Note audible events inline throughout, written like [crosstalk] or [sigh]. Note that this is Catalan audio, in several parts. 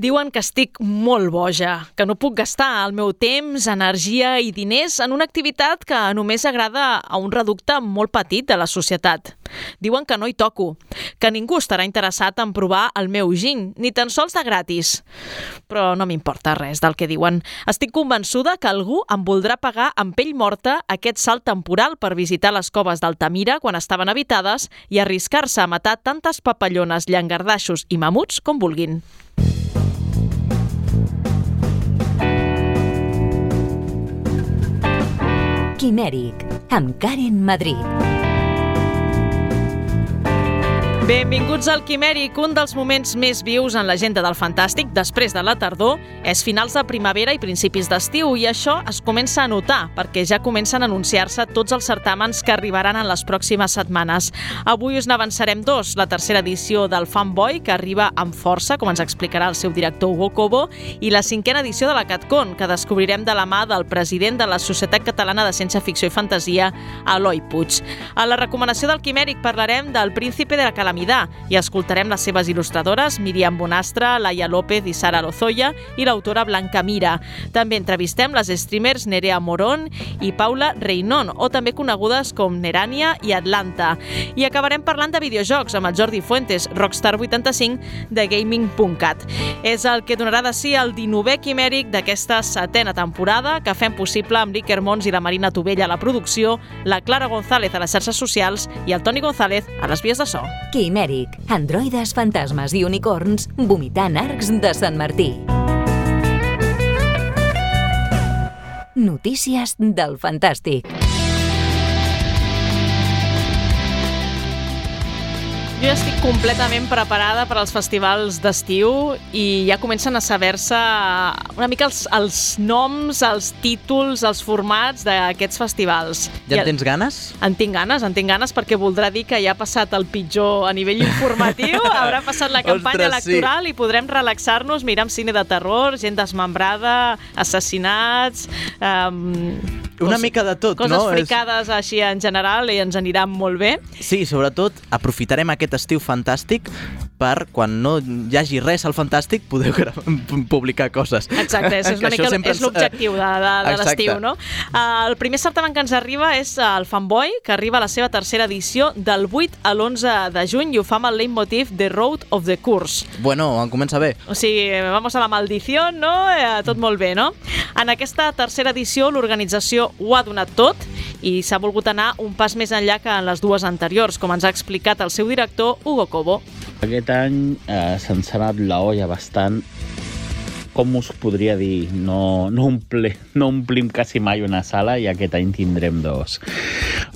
Diuen que estic molt boja, que no puc gastar el meu temps, energia i diners en una activitat que només agrada a un reducte molt petit de la societat. Diuen que no hi toco, que ningú estarà interessat en provar el meu gin, ni tan sols de gratis. Però no m'importa res del que diuen. Estic convençuda que algú em voldrà pagar amb pell morta aquest salt temporal per visitar les coves d'Altamira quan estaven habitades i arriscar-se a matar tantes papallones, llangardaixos i mamuts com vulguin. Quimèric, amb Karen Madrid. Benvinguts al Quimèric, un dels moments més vius en l'agenda del Fantàstic després de la tardor és finals de primavera i principis d'estiu i això es comença a notar perquè ja comencen a anunciar-se tots els certàmens que arribaran en les pròximes setmanes. Avui us n'avançarem dos, la tercera edició del Fanboy que arriba amb força, com ens explicarà el seu director Hugo Cobo, i la cinquena edició de la CatCon que descobrirem de la mà del president de la Societat Catalana de Ciència-Ficció i Fantasia, Eloi Puig. A la recomanació del Quimèric parlarem del Príncipe de la Calamitat Midà i escoltarem les seves il·lustradores Miriam Bonastre, Laia López i Sara Lozoya i l'autora Blanca Mira. També entrevistem les streamers Nerea Morón i Paula Reinon, o també conegudes com Nerània i Atlanta. I acabarem parlant de videojocs amb el Jordi Fuentes, Rockstar85 de Gaming.cat. És el que donarà de si el 19è quimèric d'aquesta setena temporada que fem possible amb l'Iker Mons i la Marina Tovella a la producció, la Clara González a les xarxes socials i el Toni González a les vies de so. Quimèric, androides, fantasmes i unicorns vomitant arcs de Sant Martí. Notícies del Fantàstic. Jo ja estic completament preparada per als festivals d'estiu i ja comencen a saber-se una mica els, els noms, els títols, els formats d'aquests festivals. Ja en tens ganes? En tinc ganes, en tinc ganes perquè voldrà dir que ja ha passat el pitjor a nivell informatiu, [laughs] haurà passat la campanya Ostres, electoral sí. i podrem relaxar-nos, mirar cine de terror, gent desmembrada, assassinats... Um, Una mica de tot, coses no? És- fricades així en general i ens anirà molt bé. Sí, sobretot aprofitarem aquest estiu fantàstic per, quan no hi hagi res al fantàstic, poder [laughs] gra- publicar coses. Exacte, és, és una mica és ens- l'objectiu de, de, de l'estiu, no? Uh, el primer certamen que ens arriba és el Fanboy, que arriba a la seva tercera edició del 8 a l'11 de juny i ho fa amb el leitmotiv The Road of the Curse. Bueno, en comença bé. O sigui, vamos a la maldició, no? Eh, tot molt bé, no? En aquesta tercera edició l'organització ho ha donat tot i s'ha volgut anar un pas més enllà que en les dues anteriors, com ens ha explicat el seu director, Hugo Cobo. Aquest any eh, se'ns ha anat la olla bastant. Com us podria dir? No, no, omple, no omplim quasi mai una sala i aquest any tindrem dos.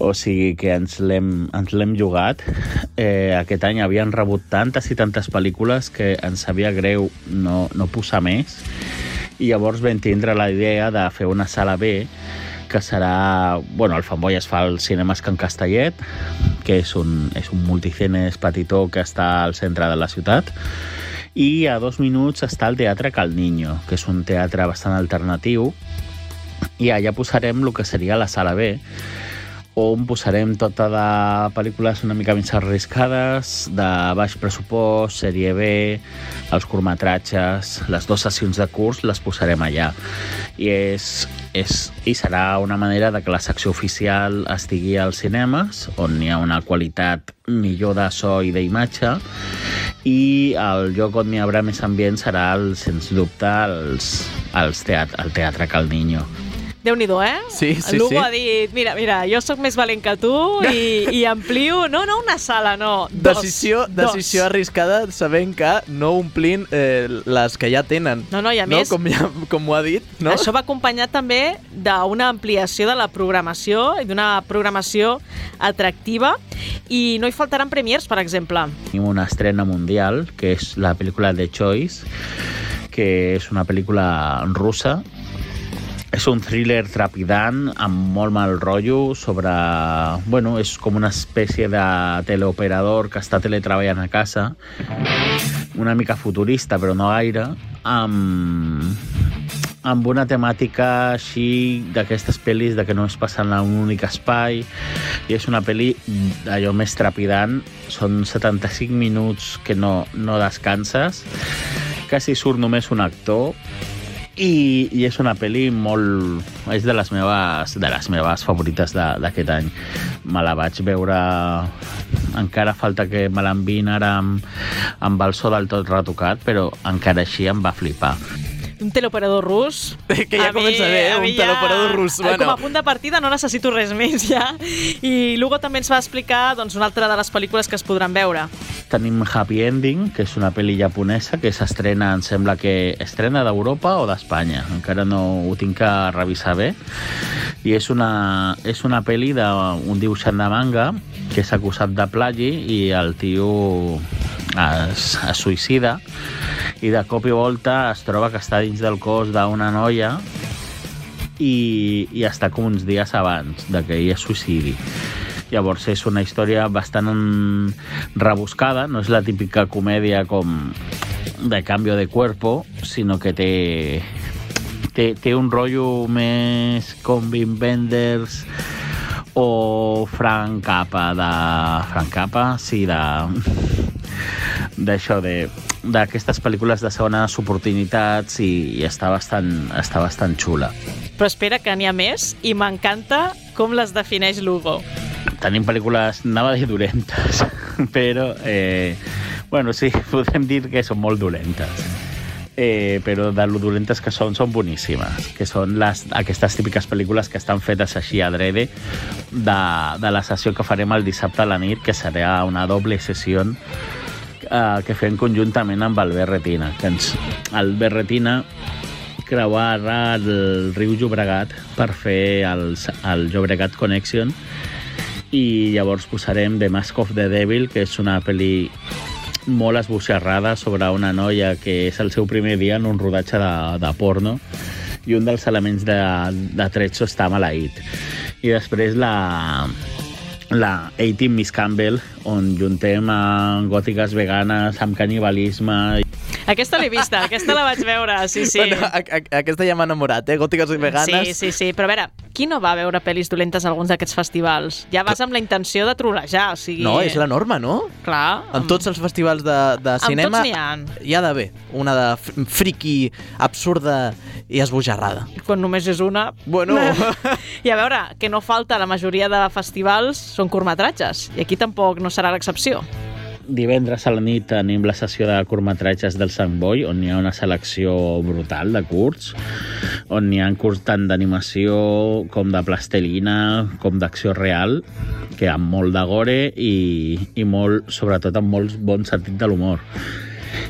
O sigui que ens l'hem jugat. Eh, aquest any havien rebut tantes i tantes pel·lícules que ens sabia greu no, no posar més. I llavors vam tindre la idea de fer una sala B que serà... Bueno, el Fanboy es fa al Cinemes Can Castellet, que és un, és un multicenes petitó que està al centre de la ciutat, i a dos minuts està el Teatre Cal Niño, que és un teatre bastant alternatiu, i allà posarem el que seria la sala B, on posarem tota de pel·lícules una mica més arriscades, de baix pressupost, sèrie B, els curtmetratges, les dues sessions de curs les posarem allà. I, és, és, I serà una manera de que la secció oficial estigui als cinemes, on hi ha una qualitat millor de so i d'imatge, i el lloc on hi haurà més ambient serà, el, sens dubte, els, els teat el Teatre Cal Niño. Déu nhi eh? Sí, sí, L'Hugo sí. ha dit, mira, mira, jo sóc més valent que tu i, i amplio, no, no una sala, no, dos. Decisió, dos. decisió arriscada sabent que no omplint eh, les que ja tenen. No, no, i a no? més- Com, ja, com ho ha dit, no? Això va acompanyat també d'una ampliació de la programació i d'una programació atractiva i no hi faltaran premiers, per exemple. Tenim una estrena mundial, que és la pel·lícula The Choice, que és una pel·lícula russa. És un thriller trepidant amb molt mal rotllo sobre... Bueno, és com una espècie de teleoperador que està teletreballant a casa, una mica futurista, però no gaire, amb, amb una temàtica així d'aquestes pel·lis de que no es passen en un únic espai. I és una pel·li allò més trepidant. Són 75 minuts que no, no descanses. Quasi surt només un actor i, i és una pel·li molt... és de les meves, de les meves favorites d'aquest any. Me la vaig veure... Encara falta que me l'envin ara amb, amb el so del tot retocat, però encara així em va flipar. Un teleoperador rus. [laughs] Que ja A mi- comença bé, a un mi ja- teleoperador rus, Com bueno. a punt de partida no necessito res més ja. I Lugo també ens va explicar doncs, una altra de les pel·lícules que es podran veure. Tenim Happy Ending, que és una pel·li japonesa que s'estrena, em sembla que estrena d'Europa o d'Espanya. Encara no ho tinc que revisar bé. I és una, és una pel·li d'un dibuixant de manga que és acusat de plagi i el tio es, es suïcida i de cop i volta es troba que està dins del cos d'una noia i, i està com uns dies abans de que ell es suïcidi. Llavors és una història bastant rebuscada, no és la típica comèdia com de canvi de cuerpo, sinó que té, té, té un rotllo més com Wim Wenders o Frank Cappa de... Frank Cappa? Sí, de d'això, de d'aquestes pel·lícules de segones oportunitats i, i està, bastant, està bastant xula. Però espera, que n'hi ha més i m'encanta com les defineix Lugo. Tenim pel·lícules, anava a dir dolentes, [laughs] però, eh, bueno, sí, [laughs] podem dir que són molt dolentes. Eh, però de lo dolentes que són, són boníssimes, que són les, aquestes típiques pel·lícules que estan fetes així a drede de, de la sessió que farem el dissabte a la nit, que serà una doble sessió eh, que fem conjuntament amb el Berretina. Que ens, el Berretina creuarà el riu Llobregat per fer el, el Llobregat Connection i llavors posarem The Mask of the Devil, que és una pel·li molt esboixarrada sobre una noia que és el seu primer dia en un rodatge de, de porno i un dels elements de, de tretzo està maleït. I després la, la A-Team Miss Campbell, on juntem a gòtiques veganes amb canibalisme Aquesta l'he vista, aquesta la vaig veure, sí, sí. Bueno, a, a, aquesta ja m'ha enamorat, eh? Gòtiques i veganes. Sí, sí, sí, però a veure, qui no va veure pel·lis dolentes a alguns d'aquests festivals? Ja vas amb la intenció de trolejar, o sigui... No, és la norma, no? Clar. En tots els festivals de, de Amb cinema tots n'hi ha. hi ha d'haver una de fr- friki, absurda i esbojarrada. Quan només és una... Bueno. [laughs] I a veure, que no falta, la majoria de festivals són curtmetratges, i aquí tampoc no serà l'excepció. Divendres a la nit tenim la sessió de curtmetratges del Sant Boi, on hi ha una selecció brutal de curts, on hi ha curts tant d'animació com de plastelina, com d'acció real, que amb molt de gore i, i molt, sobretot amb molt bon sentit de l'humor.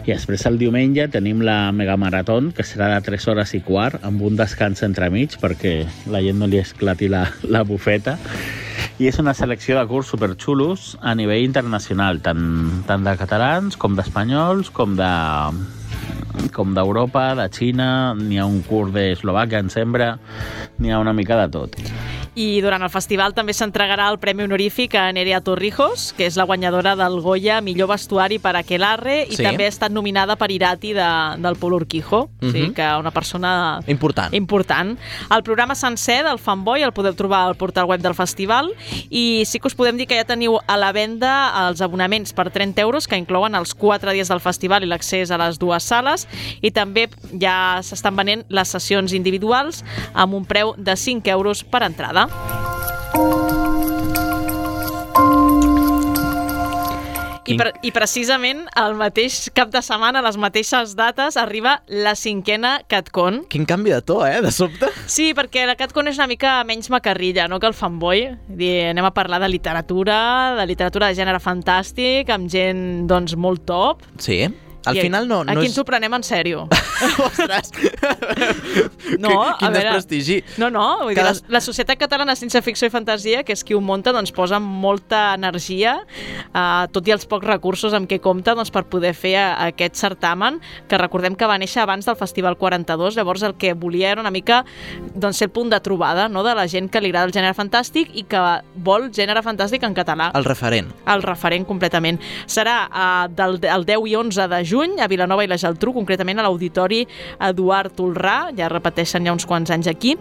I després el diumenge tenim la megamarató, que serà de 3 hores i quart, amb un descans entremig perquè la gent no li esclati la, la bufeta. I és una selecció de curs superxulos a nivell internacional, tant, tant de catalans com d'espanyols, com de com d'Europa, de Xina, n'hi ha un curs d'Eslovàquia, em sembla, n'hi ha una mica de tot. I durant el festival també s'entregarà el Premi Honorífic a Nerea Torrijos, que és la guanyadora del Goya Millor Vestuari per Aquelarre, i Sí. també ha estat nominada per Irati de, del Pol Urquijo, o sigui Mhm. que una persona Important. important. El programa sencer del Fanboy el podeu trobar al portal web del festival i sí que us podem dir que ja teniu a la venda els abonaments per 30 euros que inclouen els 4 dies del festival i l'accés a les dues sales i també ja s'estan venent les sessions individuals amb un preu de 5 euros per entrada. I, pre I precisament el mateix cap de setmana, a les mateixes dates, arriba la cinquena CatCon, Quin canvi de to, eh? De sobte. Sí, perquè la CatCon és una mica menys macarrilla, no?, que el fanboy. Dir, anem a parlar de literatura, de literatura de gènere fantàstic, amb gent, doncs, molt top. Sí. Al I final no, no Aquí és... ens ho prenem en sèrio. [laughs] Ostres! [laughs] No, Quin, a veure- desprestigi. No, no, vull dir, Cada- la, la Societat Catalana de Ciència Ficció i Fantasia, que és qui ho munta, doncs posa molta energia, eh, tot i els pocs recursos amb què compta doncs, per poder fer a, aquest certamen, que recordem que va néixer abans del Festival 42, llavors el que volia era una mica doncs, ser el punt de trobada no? de la gent que li agrada el gènere fantàstic i que vol gènere fantàstic en català. El referent. El referent completament. Serà uh, del el 10 i 11 de juny a Vilanova i la Geltrú, concretament a l'Auditori Eduard Tolrà, ja repeteixen ja uns quants anys aquí,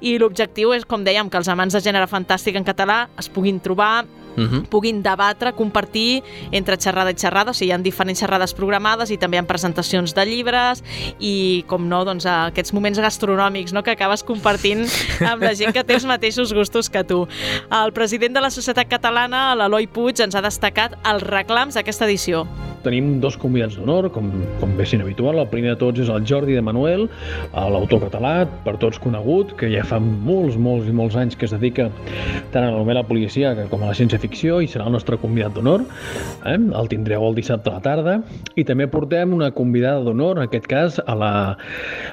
i l'objectiu és, com dèiem, que els amants de gènere fantàstic en català es puguin trobar Mhm. puguin debatre, compartir entre xerrada i xerrada, o sigui, hi ha diferents xerrades programades i també hi ha presentacions de llibres i, com no, doncs, aquests moments gastronòmics no?, que acabes compartint amb la gent que té els mateixos gustos que tu. El president de la Societat Catalana, l'Eloi Puig, ens ha destacat els reclams d'aquesta edició. Tenim dos convidats d'honor, com, com bé sent habitual. El primer de tots és el Jordi de Manuel, l'autor català, per tots conegut, que ja fa molts, molts i molts anys que es dedica tant a la novel·la policíaca com a la ciència-ficció i serà el nostre convidat d'honor. Eh? El tindreu el dissabte a la tarda. I també portem una convidada d'honor, en aquest cas, a la,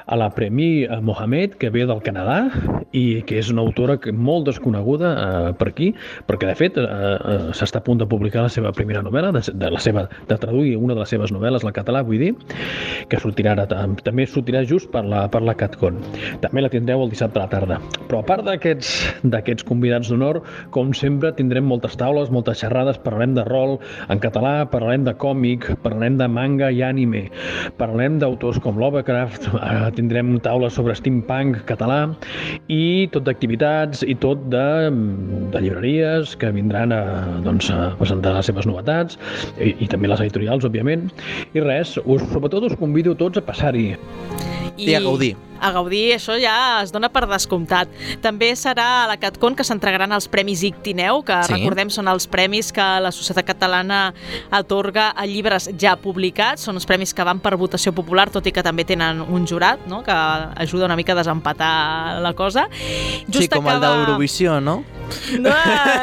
a la Premi Mohamed, que ve del Canadà i que és una autora molt desconeguda eh, per aquí, perquè de fet eh, eh, s'està a punt de publicar la seva primera novel·la, de, de la seva, de traduir una de les seves novel·les al català, vull dir, que sortirà ara, tam- també sortirà just per la, per la CatCon. També la tindreu el dissabte a la tarda. Però a part d'aquests convidats d'honor, com sempre, tindrem moltes taules, moltes xerrades, parlarem de rol en català, parlarem de còmic, parlarem de manga i anime, parlarem d'autors com Lovecraft, tindrem taules sobre steampunk català i tot d'activitats i tot de, de llibreries que vindran a, doncs, a presentar les seves novetats i, i també les editorials, òbviament. I res, us, sobretot us convido tots a passar-hi. I a gaudir. A gaudir, això ja es dona per descomptat. També serà a la CatCon que s'entregaran els Premis Ictineu, que Sí. recordem són els premis que la Societat Catalana atorga a llibres ja publicats. Són els premis que van per votació popular, tot i que també tenen un jurat, no? que ajuda una mica a desempatar la cosa. Sí, com el d'Eurovisió, no? No,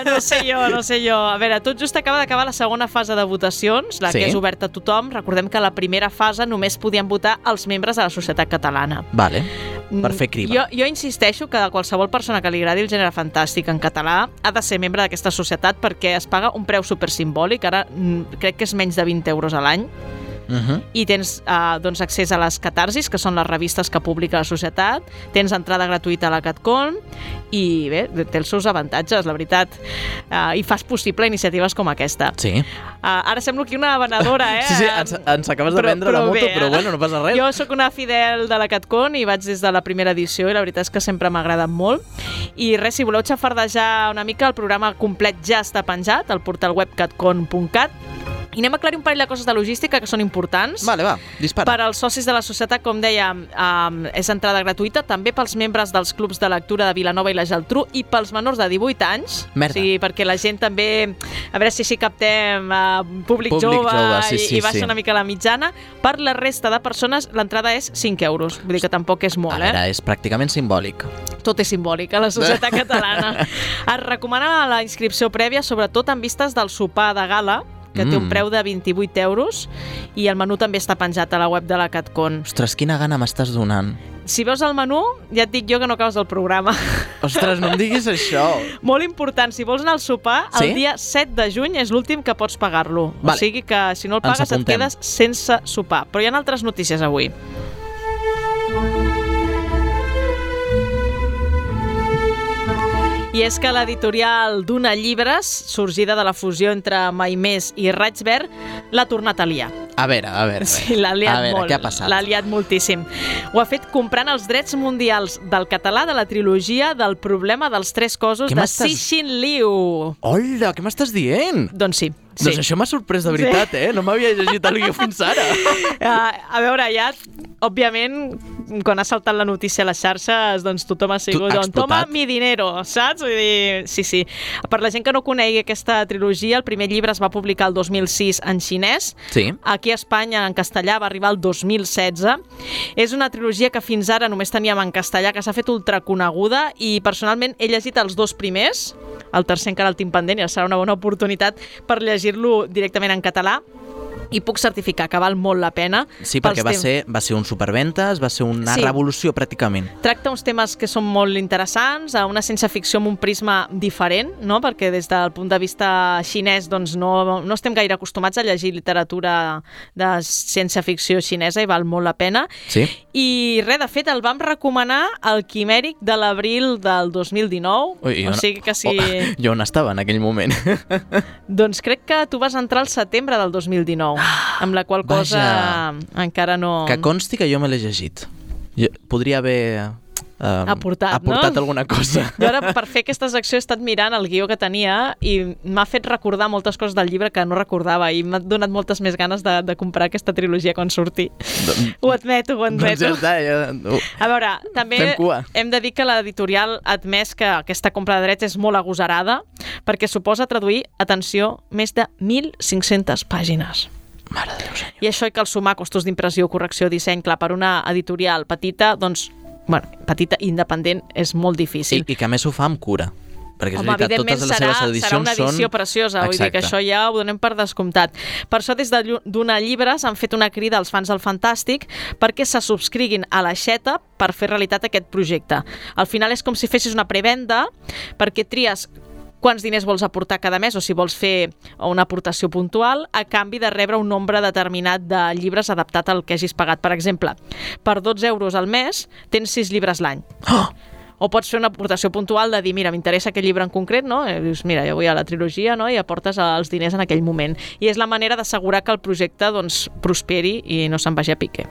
no sé jo, no sé jo. A veure, tot just acaba d'acabar la segona fase de votacions, la Sí. que és oberta a tothom. Recordem que la primera fase només podien votar els membres de la Societat Catalana. Vale, per Mm, fer criba. Jo, jo insisteixo que qualsevol persona que li agradi el gènere fantàstic en català ha de ser membre d'aquesta societat perquè es paga un preu supersimbòlic, ara mm, crec que és menys de 20 euros a l'any, Uh -huh. i tens eh, doncs, accés a les catarsis, que són les revistes que publica la societat, tens entrada gratuïta a la CatCon, i bé, té els seus avantatges, la veritat, uh, i fas possible iniciatives com aquesta. Sí. Uh, ara semblo aquí una venedora, [laughs] eh? Sí, sí, ens, ens acabes de Però- vendre la però moto, bé, però eh? bueno, no passa res. Jo sóc una fidel de la CatCon i vaig des de la primera edició i la veritat és que sempre m'ha agradat molt. I res, si voleu xafardejar una mica, el programa complet ja està penjat al portal web catcon.cat i anem a aclarir un parell de coses de logística que són importants. Vale, va, dispara. Per als socis de la societat, com dèiem, um, és entrada gratuïta, també pels membres dels clubs de lectura de Vilanova i la Geltrú i pels menors de 18 anys. Merda. O sigui, perquè la gent també... A veure si així captem uh, públic, Públic jove, jove, sí, sí, i, i baixa sí. una mica la mitjana. Per la resta de persones, l'entrada és 5 euros. Vull dir que tampoc és A molt, veure, eh? és pràcticament simbòlic. Tot és simbòlic a la societat [laughs] catalana. Es recomana la inscripció prèvia, sobretot en vistes del sopar de gala, que té un Mm. preu de 28 euros, i el menú també està penjat a la web de la CatCon. Ostres, quina gana m'estàs donant. Si veus el menú, ja et dic jo que no acabes el programa. [laughs] Ostres, no em diguis això. Molt important, si vols anar al sopar, Sí? el dia 7 de juny és l'últim que pots pagar-lo. Vale. O sigui que si no el pagues et quedes sense sopar. Però hi ha altres notícies avui. I és que l'editorial d'Una Llibres, sorgida de la fusió entre Maimés i Raig-Verd, l'ha tornat a liar. A veure, a veure. Sí, l'ha liat a veure, molt. què ha passat? L'ha liat moltíssim. Ho ha fet comprant els drets mundials del català de la trilogia del problema dels tres cossos Què de m'estàs- Cixin Liu. Hola, què m'estàs dient? Doncs sí. Sí. Doncs això m'ha sorprès de veritat, eh? No m'havia llegit el guió fins ara. Uh, [laughs] a veure, ja, òbviament, quan ha saltat la notícia a les xarxes, doncs tothom ha sigut, ha doncs, toma mi dinero, saps? Vull dir, sí, sí. Per la gent que no conegui aquesta trilogia, el primer llibre es va publicar el 2006 en xinès, Sí. Aquí a Espanya, en castellà, va arribar el 2016. És una trilogia que fins ara només teníem en castellà, que s'ha fet ultraconeguda i personalment he llegit els dos primers, el tercer encara el tinc pendent i serà una bona oportunitat per llegir-lo directament en català i puc certificar que val molt la pena. Sí, perquè va ser, va ser un superventes, va ser una Sí. revolució pràcticament. Tracta uns temes que són molt interessants, a una ciència-ficció amb un prisma diferent, no? perquè des del punt de vista xinès doncs no, no estem gaire acostumats a llegir literatura de ciència-ficció xinesa i val molt la pena. Sí? I res, de fet, el vam recomanar al Quimèric de l'abril del 2019, Ui, o no- sigui que si... Oh, [laughs] jo on estava en aquell moment? [laughs] Doncs crec que tu vas entrar al setembre del 2019, amb la qual cosa Vaja. encara no... que consti que jo me l'he llegit. Jo, podria haver eh, Aportat, ha portat no? alguna cosa. Jo ara, per fer aquesta secció, he estat mirant el guió que tenia i m'ha fet recordar moltes coses del llibre que no recordava i m'ha donat moltes més ganes de, de comprar aquesta trilogia quan surti. Ho admeto, ho doncs ja admeto. està, ja... Uh, A veure, també hem de dir que l'editorial ha admès que aquesta compra de drets és molt agosarada perquè suposa traduir, atenció, més de 1.500 pàgines. Mare de Déu, senyor. I això hi cal sumar costos d'impressió, correcció, disseny. Clar, per una editorial petita, doncs, bueno, petita i independent, és molt I, difícil. I que a més ho fa amb cura. Perquè és Home, veritat, totes les serà, seves edicions serà una edició són... preciosa, vull dir que Exacte. això ja ho donem per descomptat. Per això, des de llu- d'una llibre s'han fet una crida als fans del Fantàstic perquè se subscriguin a l'aixeta per fer realitat aquest projecte. Al final és com si fessis una prevenda perquè tries quants diners vols aportar cada mes o si vols fer una aportació puntual a canvi de rebre un nombre determinat de llibres adaptat al que hagis pagat. Per exemple, per 12 euros al mes tens 6 llibres l'any. Oh! O pots fer una aportació puntual de dir, mira, m'interessa aquest llibre en concret, no? I dius, mira, jo vull a la trilogia, no? I aportes els diners en aquell moment. I és la manera d'assegurar que el projecte doncs, prosperi i no se'n vagi a pique.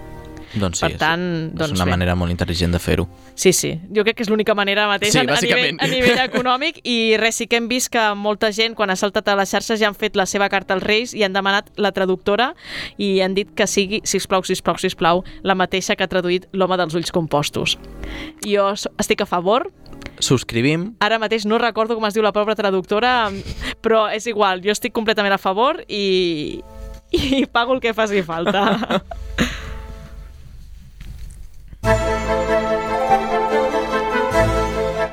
Doncs sí, Per tant, és, doncs és una bé. manera molt intel·ligent de fer-ho. Sí, sí. Jo crec que és l'única manera mateix Sí, a, a, nivell, a nivell econòmic i res, sí que hem vist que molta gent quan ha saltat a les xarxes ja han fet la seva carta als Reis i han demanat la traductora i han dit que sigui, sisplau, sisplau, sisplau, la mateixa que ha traduït l'home dels ulls compostos. Jo estic a favor, Subscrivim. ara mateix no recordo com es diu la pobra traductora, però és igual, jo estic completament a favor i, i pago el que faci falta. [laughs]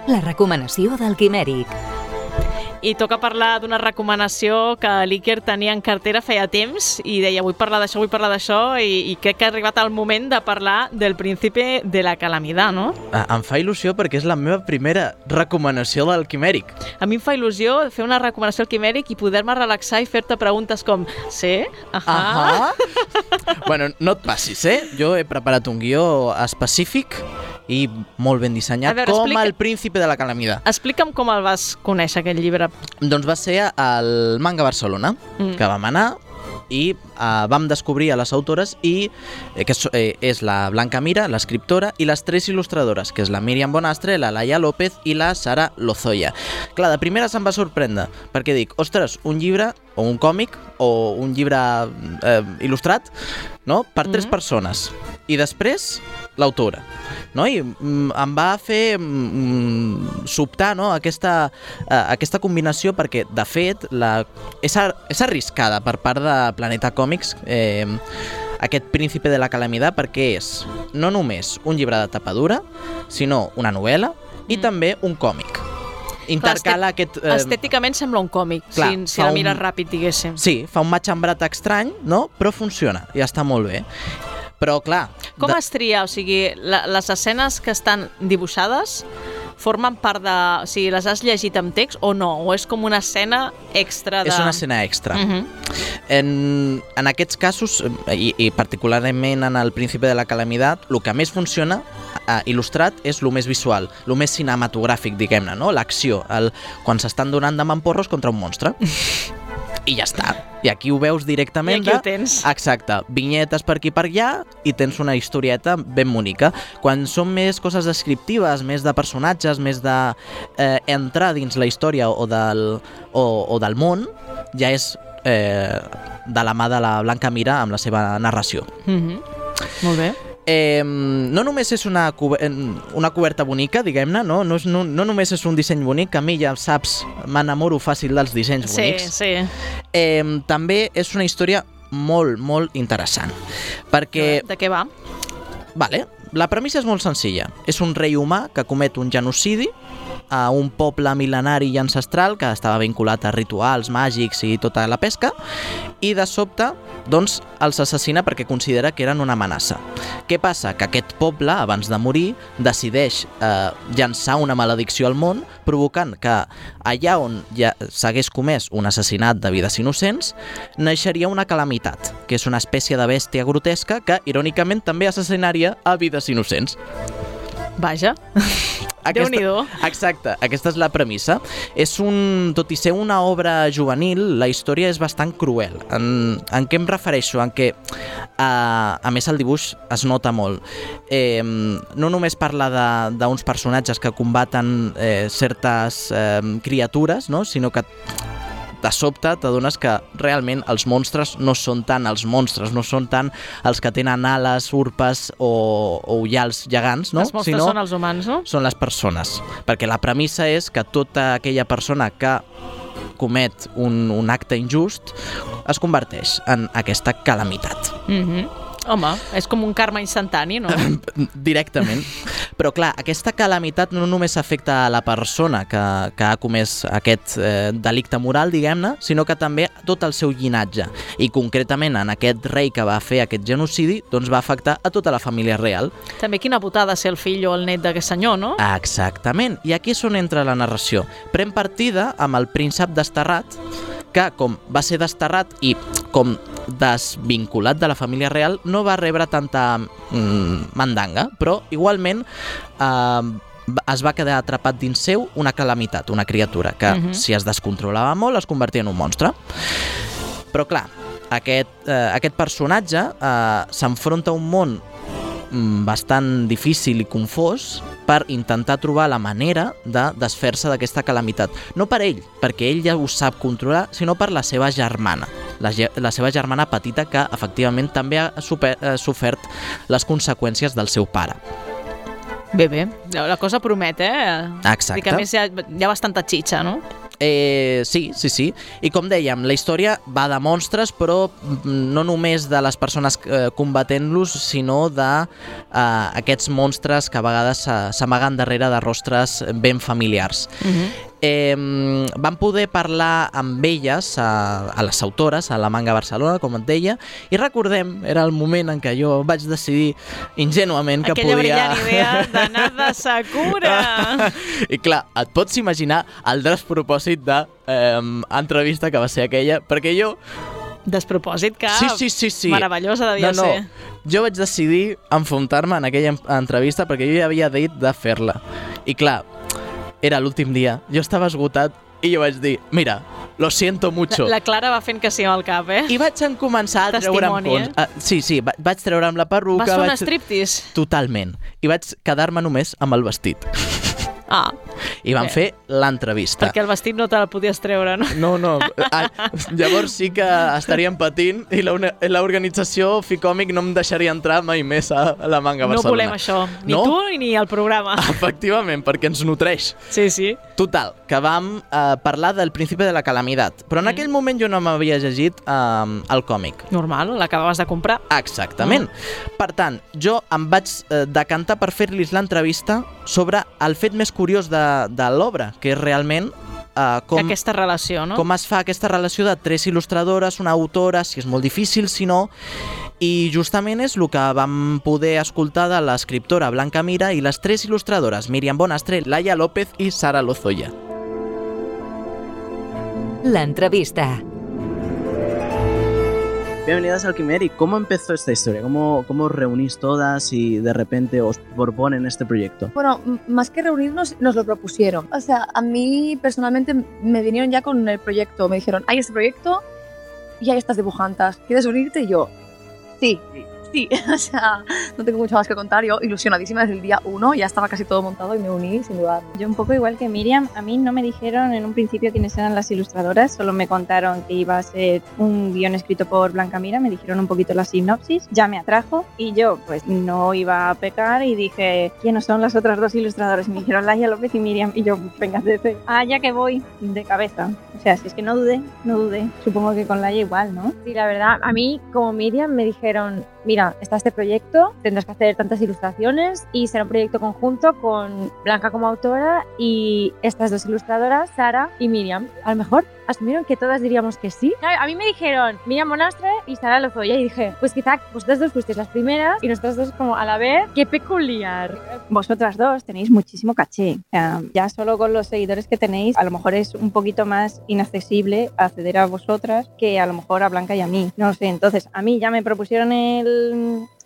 La recomanació del Quimèric. I toca parlar d'una recomanació que l'Iker tenia en cartera feia temps i deia vull parlar d'això, vull parlar d'això i, i crec que ha arribat el moment de parlar del príncipe de la calamitat, no? Ah, Em fa il·lusió perquè és la meva primera recomanació del Quimèric. A mi em fa il·lusió fer una recomanació al quimèric i poder-me relaxar i fer-te preguntes com sí? Ahà? Ahà. [laughs] bueno, no et passis, eh? Jo he preparat un guió específic i molt ben dissenyat, veure, com explica- el príncipe de la calamitat. Explica'm com el vas conèixer, aquest llibre. Doncs va ser al Manga Barcelona, Mm. mm. que vam anar i uh, vam descobrir a les autores i eh, que és, eh, és la Blanca Mira, l'escriptora, i les tres il·lustradores, que és la Míriam Bonastre, la Laia López i la Sara Lozoya. Clar, de primera se'm va sorprendre, perquè dic, ostres, un llibre o un còmic o un llibre eh, il·lustrat, no?, per tres Mhm. persones. I després, l'autora. No? I mm, em va fer mm, sobtar no? aquesta, eh, aquesta combinació perquè, de fet, la... és, ar... és arriscada per part de Planeta Còmics eh, aquest príncipe de la calamitat perquè és no només un llibre de tapadura, sinó una novel·la i Mm. també un còmic. Intercala aquest... Eh... Estèticament sembla un còmic, clar, si, si la un- mires ràpid, diguéssim. Sí, fa un matxembrat estrany, no? però funciona i està molt bé. Però, clar... Com de- es tria? O sigui, la, les escenes que estan dibuixades formen part de... O sigui, les has llegit amb text o no? O és com una escena extra de... És una escena extra. Uh -huh. En, en aquests casos, i, i particularment en el Príncipe de la Calamitat, el que més funciona eh, il·lustrat és el més visual, el més cinematogràfic, diguem-ne, no? l'acció, quan s'estan donant de mamporros contra un monstre. [laughs] I ja està. I aquí ho veus directament. I aquí de- ho tens. Exacte. Vinyetes per aquí per allà i tens una historieta ben bonica. Quan són més coses descriptives, més de personatges, més de eh, entrar dins la història o del, o, o del món, ja és eh, de la mà de la Blanca Mira amb la seva narració. Uh -huh. Molt bé. Eh, no només és una, una coberta bonica, diguem-ne, no? No, és, no, no només és un disseny bonic, que a mi ja saps, m'enamoro fàcil dels dissenys Sí, bonics. sí. Eh, també és una història molt, molt interessant. Perquè, De què va? vale, la premissa és molt senzilla. És un rei humà que comet un genocidi a un poble mil·lenari i ancestral que estava vinculat a rituals màgics i tota la pesca i de sobte doncs els assassina perquè considera que eren una amenaça. Què passa? Que aquest poble, abans de morir, decideix eh, llançar una maledicció al món, provocant que allà on ja s'hagués comès un assassinat de vides innocents, naixeria una calamitat, que és una espècie de bèstia grotesca que, irònicament, també assassinaria a vides innocents. Vaja. [laughs] Déu-n'hi-do. Exacte, aquesta és la premissa. És un, tot i ser una obra juvenil, la història és bastant cruel. En, en què em refereixo? En què, a, a més, el dibuix es nota molt. Eh, no només parla d'uns personatges que combaten eh, certes eh, criatures, no? sinó que de sobte t'adones que realment els monstres no són tant els monstres, no són tant els que tenen ales, urpes o, o ullals gegants, no? Els monstres són els humans, no? són les persones. Perquè la premissa és que tota aquella persona que comet un, un acte injust es converteix en aquesta calamitat. Mhm. Home, és com un karma instantani, no? [clears throat] Directament. Però clar, aquesta calamitat no només afecta a la persona que, que ha comès aquest eh, delicte moral, diguem-ne, sinó que també tot el seu llinatge. I concretament en aquest rei que va fer aquest genocidi, doncs va afectar a tota la família real. També quina putada ser el fill o el net d'aquest senyor, no? Exactament. I aquí és on entra la narració. Pren partida amb el príncep desterrat, que com va ser desterrat i com desvinculat de la família real, no va rebre tanta mm, mandanga, però igualment eh, es va quedar atrapat dins seu una calamitat, una criatura, que uh Mhm. -huh. si es descontrolava molt es convertia en un monstre. Però clar, aquest, eh, aquest personatge eh, s'enfronta a un món bastant difícil i confós per intentar trobar la manera de desfer-se d'aquesta calamitat. No per ell, perquè ell ja ho sap controlar, sinó per la seva germana. La, ge- la seva germana petita que efectivament també ha super, eh, sofert les conseqüències del seu pare. Bé, bé. La cosa promet, eh? Exacte. Que a més hi ha, hi ha bastanta xitxa, no? Eh, sí, sí, sí. I com dèiem, la història va de monstres, però mm, no només de les persones eh, combatent-los, sinó de eh, aquests monstres que a vegades s'amaguen darrere de rostres ben familiars. Uh -huh. Eh, vam poder parlar amb elles, a, a les autores, a la Manga Barcelona, com et deia, i recordem, era el moment en què jo vaig decidir ingenuament que Aquella podia... brillant idea d'anar de Sakura. [laughs] I clar, et pots imaginar el despropòsit de eh, entrevista que va ser aquella, perquè jo... Despropòsit que... Sí, sí, sí, sí. Meravellosa devia no, no. ser. Jo vaig decidir enfrontar-me en aquella en- entrevista perquè jo ja havia dit de fer-la. I clar, era l'últim dia, jo estava esgotat i jo vaig dir, mira, lo siento mucho. La Clara va fent que sí amb el cap, eh? I vaig en començar a treure'm cons. eh? Ah, sí, sí, va- vaig treure'm la perruca. Vas fer un vaig... striptease? Totalment. I vaig quedar-me només amb el vestit. Ah, I van Bé. fer l'entrevista. perquè el vestit no te la podies treure, no? No, no. Ah, llavors sí que estaríem patint i l'organització Ficòmic no em deixaria entrar mai més a la manga No Barcelona. volem això. Ni No? tu ni el programa. Efectivament, perquè ens nutreix. Sí, sí. Total, que vam eh, parlar del principi de la calamitat. Però en Mm. aquell moment jo no m'havia llegit eh, el còmic. Normal, l'acabaves de comprar. Exactament. Per tant, jo em vaig eh, decantar per fer-los l'entrevista sobre el fet més curiós de, de l'obra, que és realment eh, com, Aquesta relació, no? com es fa aquesta relació de tres il·lustradores, una autora, si és molt difícil, si no... I justament és el que vam poder escoltar de l'escriptora Blanca Mira i les tres il·lustradores, Míriam Bonastre, Laia López i Sara Lozoya. L'entrevista. Bienvenidas al Quimeri. ¿Cómo empezó esta historia? ¿Cómo, ¿Cómo os reunís todas y de repente os proponen este proyecto? Bueno, más que reunirnos, nos lo propusieron. O sea, a mí personalmente me vinieron ya con el proyecto. Me dijeron, hay este proyecto y hay estas dibujantas. ¿Quieres unirte? Y yo, sí, sí. [laughs] O sea, no tengo mucho más que contar. Yo ilusionadísima desde el día uno, ya estaba casi todo montado y me uní sin dudar. Yo un poco igual que Miriam, a mí no me dijeron en un principio quiénes eran las ilustradoras, solo me contaron que iba a ser un guion escrito por Blanca Mira, me dijeron un poquito la sinopsis, ya me atrajo y yo pues no iba a pecar y dije, ¿quiénes son las otras dos ilustradoras? Me dijeron Laia López y Miriam y yo, venga, desde, ah, ya que voy, de cabeza. O sea, si es que no dudé, no dudé, supongo que con Laia igual, ¿no? Sí, la verdad, a mí como Miriam me dijeron, mira, está este proyecto, tendrás que hacer tantas ilustraciones y será un proyecto conjunto con Blanca como autora y estas dos ilustradoras, Sara y Miriam. A lo mejor asumieron que todas diríamos que sí. Claro, A mí me dijeron Miriam Monastre y Sara Lozoya y dije, pues quizá vosotras dos fuisteis las primeras y nosotras dos como a la vez, qué peculiar. Vosotras dos tenéis muchísimo caché. Ya solo con los seguidores que tenéis, a lo mejor es un poquito más inaccesible acceder a vosotras que a lo mejor a Blanca y a mí. No lo sé, entonces a mí ya me propusieron el,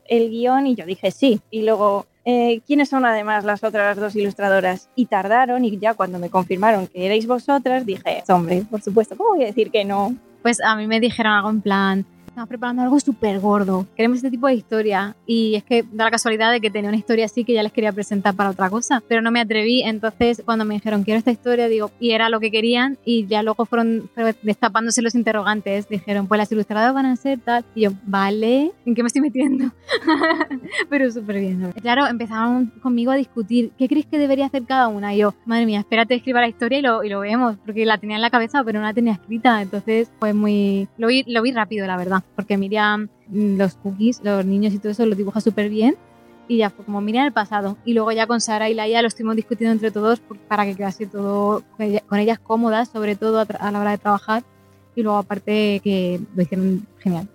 el guion y yo dije sí. Y luego, eh, ¿quiénes son además las otras dos ilustradoras? Y tardaron y ya cuando me confirmaron que erais vosotras, dije, hombre, por supuesto, ¿cómo voy a decir que no? Pues a mí me dijeron algo en plan, estamos preparando algo súper gordo. Queremos este tipo de historia. Y es que da la casualidad de que tenía una historia así que ya les quería presentar para otra cosa. Pero no me atreví. Entonces, cuando me dijeron, quiero esta historia, digo, y era lo que querían. Y ya luego fueron destapándose los interrogantes. Dijeron, pues las ilustradoras van a ser tal. Y yo, vale, ¿en qué me estoy metiendo? [laughs] Pero súper bien. Claro, empezaron conmigo a discutir, ¿qué crees que debería hacer cada una? Y yo, madre mía, espérate, escriba la historia y lo, y lo vemos. Porque la tenía en la cabeza, pero no la tenía escrita. Entonces, fue muy. Lo vi, lo vi rápido, la verdad porque Miriam mm, los cookies, los niños y todo eso los dibuja súper bien y ya fue como Miriam el pasado. Y luego ya con Sara y Laia lo estuvimos discutiendo entre todos para que quedase todo con ellas cómodas, sobre todo a, la hora de trabajar. Y luego aparte que lo hicieron genial.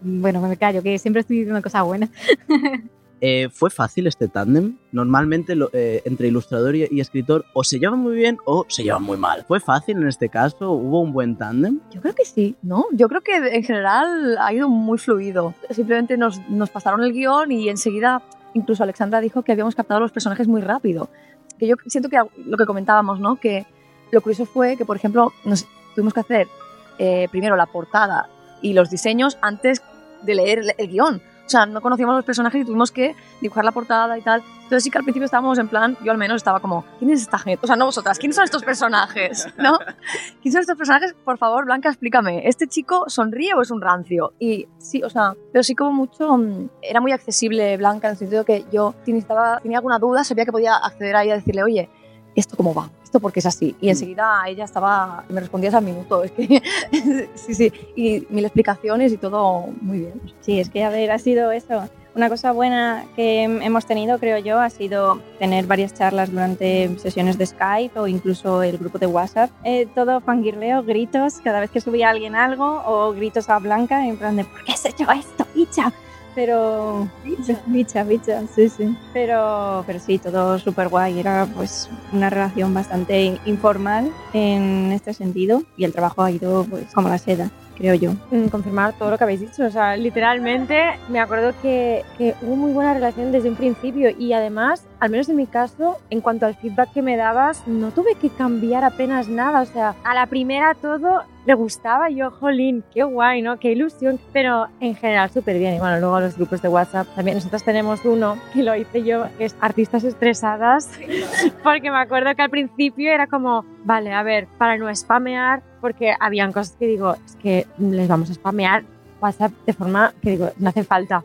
Bueno, me callo, que siempre estoy diciendo cosas buenas. [laughs] Eh, ¿Fue fácil este tándem? Normalmente eh, entre ilustrador y, escritor o se llevan muy bien o se llevan muy mal. ¿Fue fácil en este caso? ¿Hubo un buen tándem? Yo creo que sí, ¿no? Yo creo que en general ha ido muy fluido. Simplemente nos, nos pasaron el guion y enseguida incluso Alexandra dijo que habíamos captado los personajes muy rápido. Que yo siento que lo que comentábamos, ¿no? Que lo curioso fue que, por ejemplo, nos tuvimos que hacer eh, primero la portada y los diseños antes de leer el guion. O sea, no conocíamos los personajes y tuvimos que dibujar la portada y tal. Entonces sí que al principio estábamos en plan, yo al menos estaba como, ¿quién es esta gente? O sea, no vosotras, ¿quiénes son estos personajes? ¿No? [laughs] ¿Quiénes son estos personajes? Por favor, Blanca, explícame. ¿Este chico sonríe o es un rancio? Y sí, o sea, pero sí como mucho, mm, era muy accesible Blanca en el sentido que yo si necesitaba, tenía alguna duda, sabía que podía acceder a ella y decirle, oye, ¿esto cómo va? ¿Esto porque es así? Y mm. enseguida ella estaba, me respondía al minuto, es que [laughs] sí, sí, y mil explicaciones y todo muy bien. Sí, es que a ver, ha sido eso. Una cosa buena que hemos tenido, creo yo, ha sido tener varias charlas durante sesiones de Skype o incluso el grupo de WhatsApp. Eh, todo fangirleo, gritos, cada vez que subía alguien algo o gritos a Blanca en plan de ¿por qué has hecho esto, bicha? Pero [laughs] bicha, bicha, sí, sí. Pero, pero sí, todo súper guay. Era pues una relación bastante informal en este sentido y el trabajo ha ido pues como la seda creo yo. Mm, confirmar todo lo que habéis dicho. O sea, literalmente me acuerdo que, que, hubo muy buena relación desde un principio y además, al menos en mi caso, en cuanto al feedback que me dabas, no tuve que cambiar apenas nada. O sea, a la primera todo le gustaba yo, jolín, qué guay, ¿no? Qué ilusión. Pero en general súper bien. Y bueno, luego los grupos de WhatsApp también. Nosotros tenemos uno que lo hice yo, que es Artistas Estresadas, [laughs] porque me acuerdo que al principio era como, vale, a ver, para no spamear, porque habían cosas que digo, es que les vamos a spamear WhatsApp de forma que digo, no hace falta.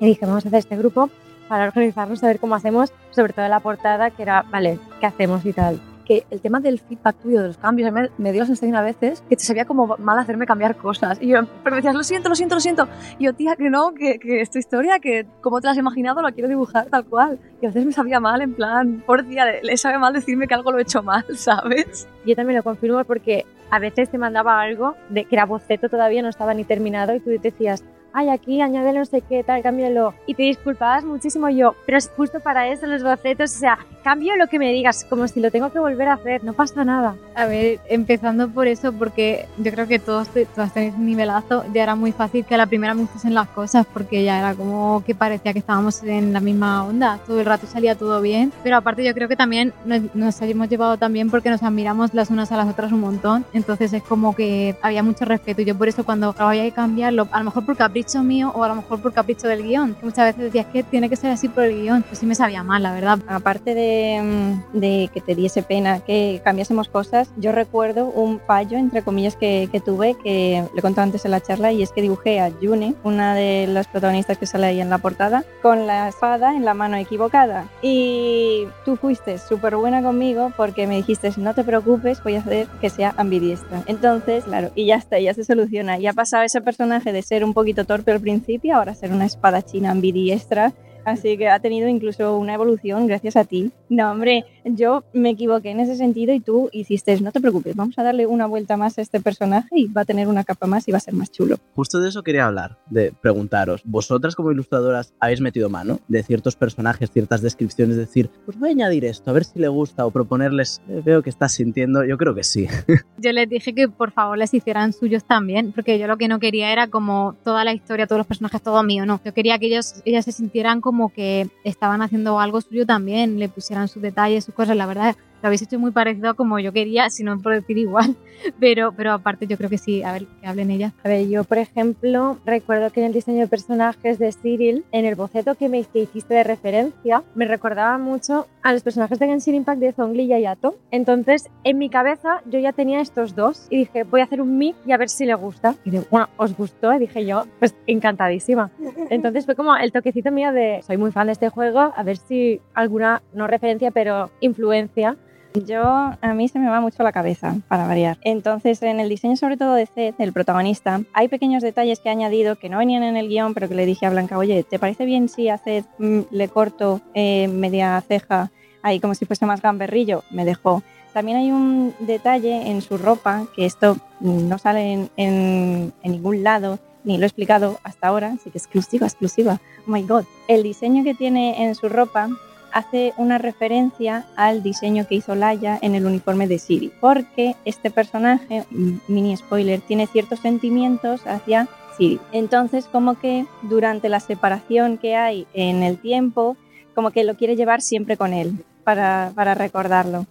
Y dije, vamos a hacer este grupo para organizarnos, a ver cómo hacemos, sobre todo la portada, que era, vale, ¿qué hacemos y tal? que el tema del feedback tuyo, de los cambios, me, me dio la sensación a veces que te sabía como mal hacerme cambiar cosas. Y yo, pero me decías, lo siento, lo siento, lo siento. Y yo, tía, que no, que, que es tu historia, que como te la has imaginado, la quiero dibujar tal cual. Y a veces me sabía mal, en plan, por tía, le sabe mal decirme que algo lo he hecho mal, [laughs] ¿sabes? Yo también lo confirmo porque a veces te mandaba algo de que era boceto todavía no estaba ni terminado y tú decías, ay, aquí añádele no sé qué, tal, cámbialo. Y te disculpabas muchísimo yo, pero es justo para eso los bocetos, o sea, cambio lo que me digas, como si lo tengo que volver a hacer, no pasa nada. A ver, empezando por eso, porque yo creo que todos, todos tenéis un nivelazo, ya era muy fácil que a la primera me gustasen las cosas, porque ya era como que parecía que estábamos en la misma onda, todo el rato salía todo bien, pero aparte yo creo que también nos, nos hemos llevado también porque nos admiramos las unas a las otras un montón, entonces es como que había mucho respeto y yo por eso cuando había que cambiarlo, a lo mejor por capricho mío o a lo mejor por capricho del guion, que muchas veces decías que tiene que ser así por el guion, pues sí me sabía mal, la verdad. Aparte de Mm, de, que te diese pena que cambiásemos cosas, yo recuerdo un fallo, entre comillas, que, que tuve, que le conté antes en la charla, y es que dibujé a June, una de las protagonistas que sale ahí en la portada, con la espada en la mano equivocada. Y tú fuiste súper buena conmigo porque me dijiste, no te preocupes, voy a hacer que sea ambidiestra. Entonces, claro, y ya está, ya se soluciona. Y ha pasado ese personaje de ser un poquito torpe al principio, ahora ser una espada china ambidiestra Así que ha tenido incluso una evolución gracias a ti. No, hombre, yo me equivoqué en ese sentido y tú hiciste, no te preocupes, vamos a darle una vuelta más a este personaje y va a tener una capa más y va a ser más chulo. Justo de eso quería hablar, de preguntaros, vosotras como ilustradoras habéis metido mano de ciertos personajes, ciertas descripciones, decir, pues voy a añadir esto, a ver si le gusta o proponerles, "Eh, veo que estás sintiendo, yo creo que sí. [laughs] Yo les dije que por favor les hicieran suyos también, porque yo lo que no quería era como toda la historia, todos los personajes, todo mío, no. Yo quería que ellos, ellas se sintieran como que estaban haciendo algo suyo también, le pusieran sus detalles, sus cosas, la verdad. Lo habéis hecho muy parecido a como yo quería, si no por decir igual. [laughs] Pero, pero aparte yo creo que sí, a ver, que hablen ellas. A ver, yo por ejemplo recuerdo que en el diseño de personajes de Cyril, en el boceto que me que hiciste de referencia, me recordaba mucho a los personajes de Genshin Impact de Zhongli y Ayato. Entonces, en mi cabeza yo ya tenía estos dos y dije, voy a hacer un mix y a ver si le gusta. Y de, bueno, ¿os gustó? Y dije yo, pues encantadísima. [laughs] Entonces fue como el toquecito mío de, soy muy fan de este juego, a ver si alguna, no referencia, pero influencia Yo, a mí se me va mucho la cabeza, para variar. Entonces, en el diseño sobre todo de Zed, el protagonista, hay pequeños detalles que he añadido que no venían en el guion, pero que le dije a Blanca, oye, ¿te parece bien si a Zed mm, le corto eh, media ceja ahí como si fuese más gamberrillo? Me dejó. También hay un detalle en su ropa, que esto no sale en, en- en ningún lado, ni lo he explicado hasta ahora, así que exclusiva, exclusiva. Oh my god. El diseño que tiene en su ropa hace una referencia al diseño que hizo Laia en el uniforme de Siri, porque este personaje, mini spoiler, tiene ciertos sentimientos hacia Siri. Entonces, como que durante la separación que hay en el tiempo, como que lo quiere llevar siempre con él para, para recordarlo.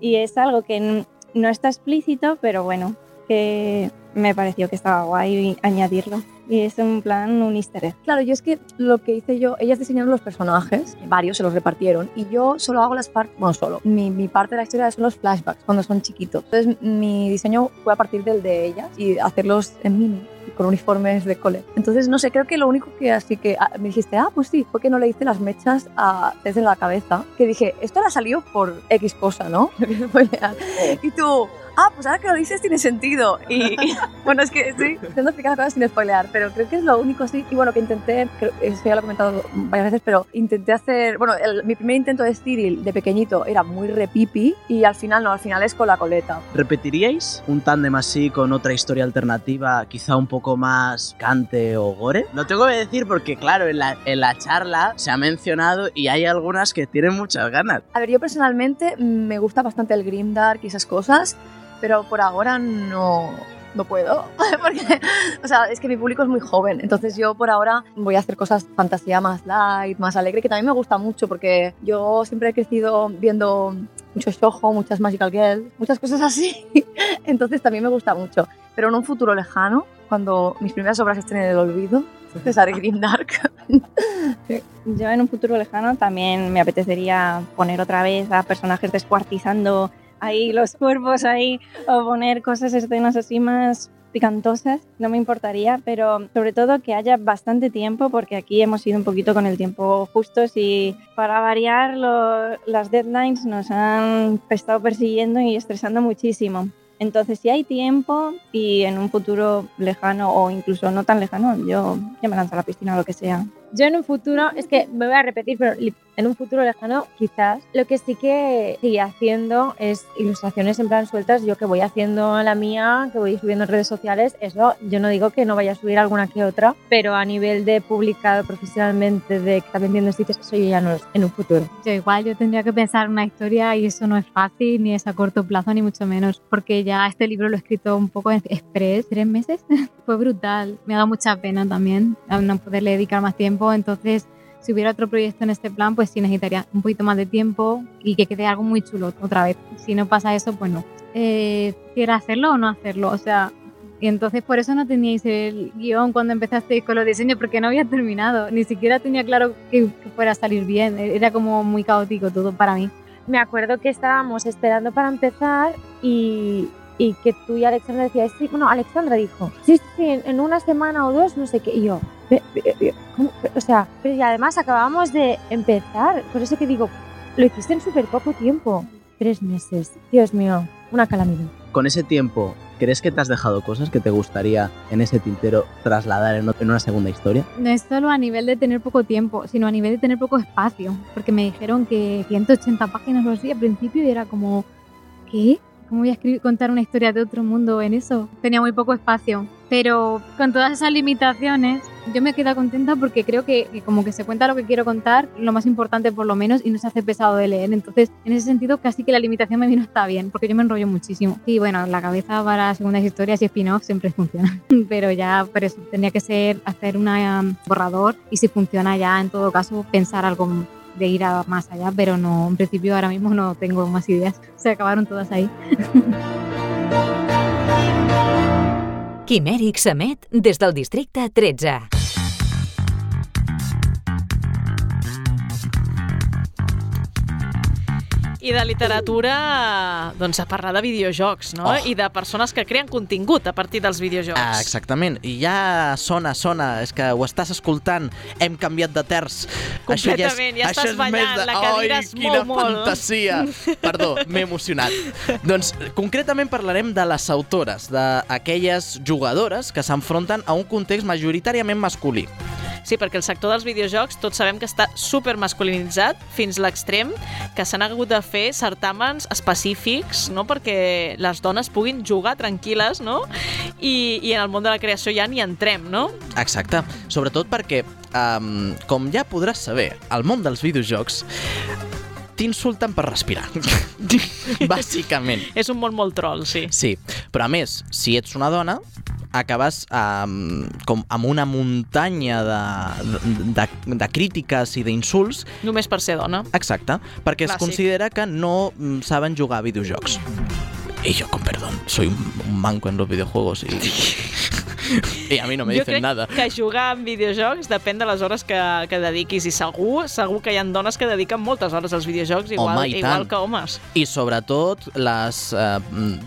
Y es algo que no está explícito, pero bueno, que me pareció que estaba guay añadirlo. Y es un plan, un easter egg. Claro, yo es que lo que hice yo, ellas diseñaron los personajes, varios se los repartieron, y yo solo hago las partes, bueno, solo, mi, mi parte de la historia son los flashbacks, cuando son chiquitos. Entonces, mi diseño fue a partir del de ellas y hacerlos en mini, con uniformes de cole. Entonces, no sé, creo que lo único que así que ah, me dijiste, ah, pues sí, fue que no le hice las mechas a Tess en la cabeza, que dije, esto le salió por X cosa, ¿no? [laughs] Y tú, ah, pues ahora que lo dices tiene sentido. Y, y, [laughs] bueno, es que estoy intentando explicar las cosas sin spoilear, pero creo que es lo único así. Y bueno, que intenté, creo, eso ya lo he comentado varias veces, pero intenté hacer, bueno, el- mi primer intento de Cyril de pequeñito era muy repipi y al final no, al final es con la coleta. ¿Repetiríais un tándem así con otra historia alternativa, quizá un poco más cante o gore? Lo tengo que decir porque, claro, en la, en la charla se ha mencionado y hay algunas que tienen muchas ganas. A ver, yo personalmente me gusta bastante el Grimdark y esas cosas, pero por ahora no, no puedo. [laughs] Porque, o sea, es que mi público es muy joven, entonces yo por ahora voy a hacer cosas fantasía más light, más alegre, que también me gusta mucho porque yo siempre he crecido viendo mucho shoujo, muchas magical girls, muchas cosas así, [laughs] entonces también me gusta mucho. Pero en un futuro lejano, cuando mis primeras obras estén en el olvido, pues haré Grimdark. [laughs] Yo en un futuro lejano también me apetecería poner otra vez a personajes descuartizando ahí los cuerpos ahí o poner cosas, escenas así más picantosas, no me importaría, pero sobre todo que haya bastante tiempo porque aquí hemos ido un poquito con el tiempo justos y para variar lo- las deadlines nos han estado persiguiendo y estresando muchísimo. Entonces, si hay tiempo y en un futuro lejano o incluso no tan lejano, yo, yo me lanzo a la piscina o lo que sea. Yo en un futuro, es que me voy a repetir, pero en un futuro lejano, quizás, lo que sí que sigue haciendo es ilustraciones en plan sueltas. Yo que voy haciendo la mía, que voy subiendo en redes sociales, eso yo no digo que no vaya a subir alguna que otra, pero a nivel de publicado profesionalmente, de que también viendo sitios, eso yo ya no es en un futuro. Yo igual, yo tendría que pensar una historia y eso no es fácil, ni es a corto plazo, ni mucho menos, porque ya este libro lo he escrito un poco en express, tres meses. [laughs] Fue brutal, me ha dado mucha pena también no poderle dedicar más tiempo, entonces si hubiera otro proyecto en este plan, pues sí necesitaría un poquito más de tiempo y que quede algo muy chulo otra vez. Si no pasa eso, pues no. Eh, ¿Quiero hacerlo o no hacerlo? O sea, y entonces por eso no teníais el guion cuando empezasteis con los diseños, porque no había terminado. Ni siquiera tenía claro que, que fuera a salir bien. Era como muy caótico todo para mí. Me acuerdo que estábamos esperando para empezar y, y que tú y Alexandra decíais, sí, bueno, Alexandra dijo, sí, sí, en, en una semana o dos, no sé qué, y yo, "Pe- pe- pe- ¿cómo? o sea, pero y además acabamos de empezar, por eso que digo, lo hiciste en súper poco tiempo, tres meses, Dios mío, una calamidad. Con ese tiempo ¿Crees que te has dejado cosas que te gustaría en ese tintero trasladar en, en una segunda historia? No es solo a nivel de tener poco tiempo, sino a nivel de tener poco espacio. Porque me dijeron que 180 páginas o así al principio y era como, ¿qué? ¿Cómo voy a escribir, contar una historia de otro mundo en eso? Tenía muy poco espacio. Pero con todas esas limitaciones, yo me quedo contenta porque creo que, que, como que se cuenta lo que quiero contar, lo más importante por lo menos, y no se hace pesado de leer. Entonces, en ese sentido, casi que la limitación me vino está bien, porque yo me enrollo muchísimo. Y bueno, la cabeza para segundas historias y spin-off siempre funciona. [laughs] Pero ya, por eso, tendría que ser hacer un um, borrador y si funciona ya, en todo caso, pensar algo de ir a más allá, pero no, en principio ahora mismo no tengo más ideas. Se acabaron todas ahí. [laughs] Quimèric s'emet des del districte 13. I de literatura, doncs a parlar de videojocs, no? Oh. I de persones que creen contingut a partir dels videojocs. Ah, exactament. I ja sona, sona, és que ho estàs escoltant, hem canviat de terç. Completament, ja estàs això és ballant, de... la cadira es Ai, quina mou molt. fantasia! Perdó, m'he emocionat. [laughs] doncs, concretament parlarem de les autores, d'aquelles jugadores que s'enfronten a un context majoritàriament masculí. Sí, perquè el sector dels videojocs tots sabem que està super masculinitzat fins l'extrem que s'han hagut de fer certàmens específics no? perquè les dones puguin jugar tranquil·les no? I, i en el món de la creació ja ni entrem, no? Exacte. Sobretot perquè, um, com ja podràs saber, al món dels videojocs t'insulten per respirar. [laughs] Bàsicament. És un món molt troll, sí. Sí, però a més, si ets una dona, acabes um, com amb una muntanya de, de, de crítiques i d'insults. Només per ser dona. Exacte, perquè Clàssic. es considera que no mm, saben jugar a videojocs. Y yo, con perdón, soy un, un manco en los videojuegos y, [laughs] y a mí no me dicen crec nada. que jugar en videojocs depèn de les hores que, que dediquis i segur, segur que hi ha dones que dediquen moltes hores als videojocs igual, Home, i igual tant. que homes. I sobretot les eh,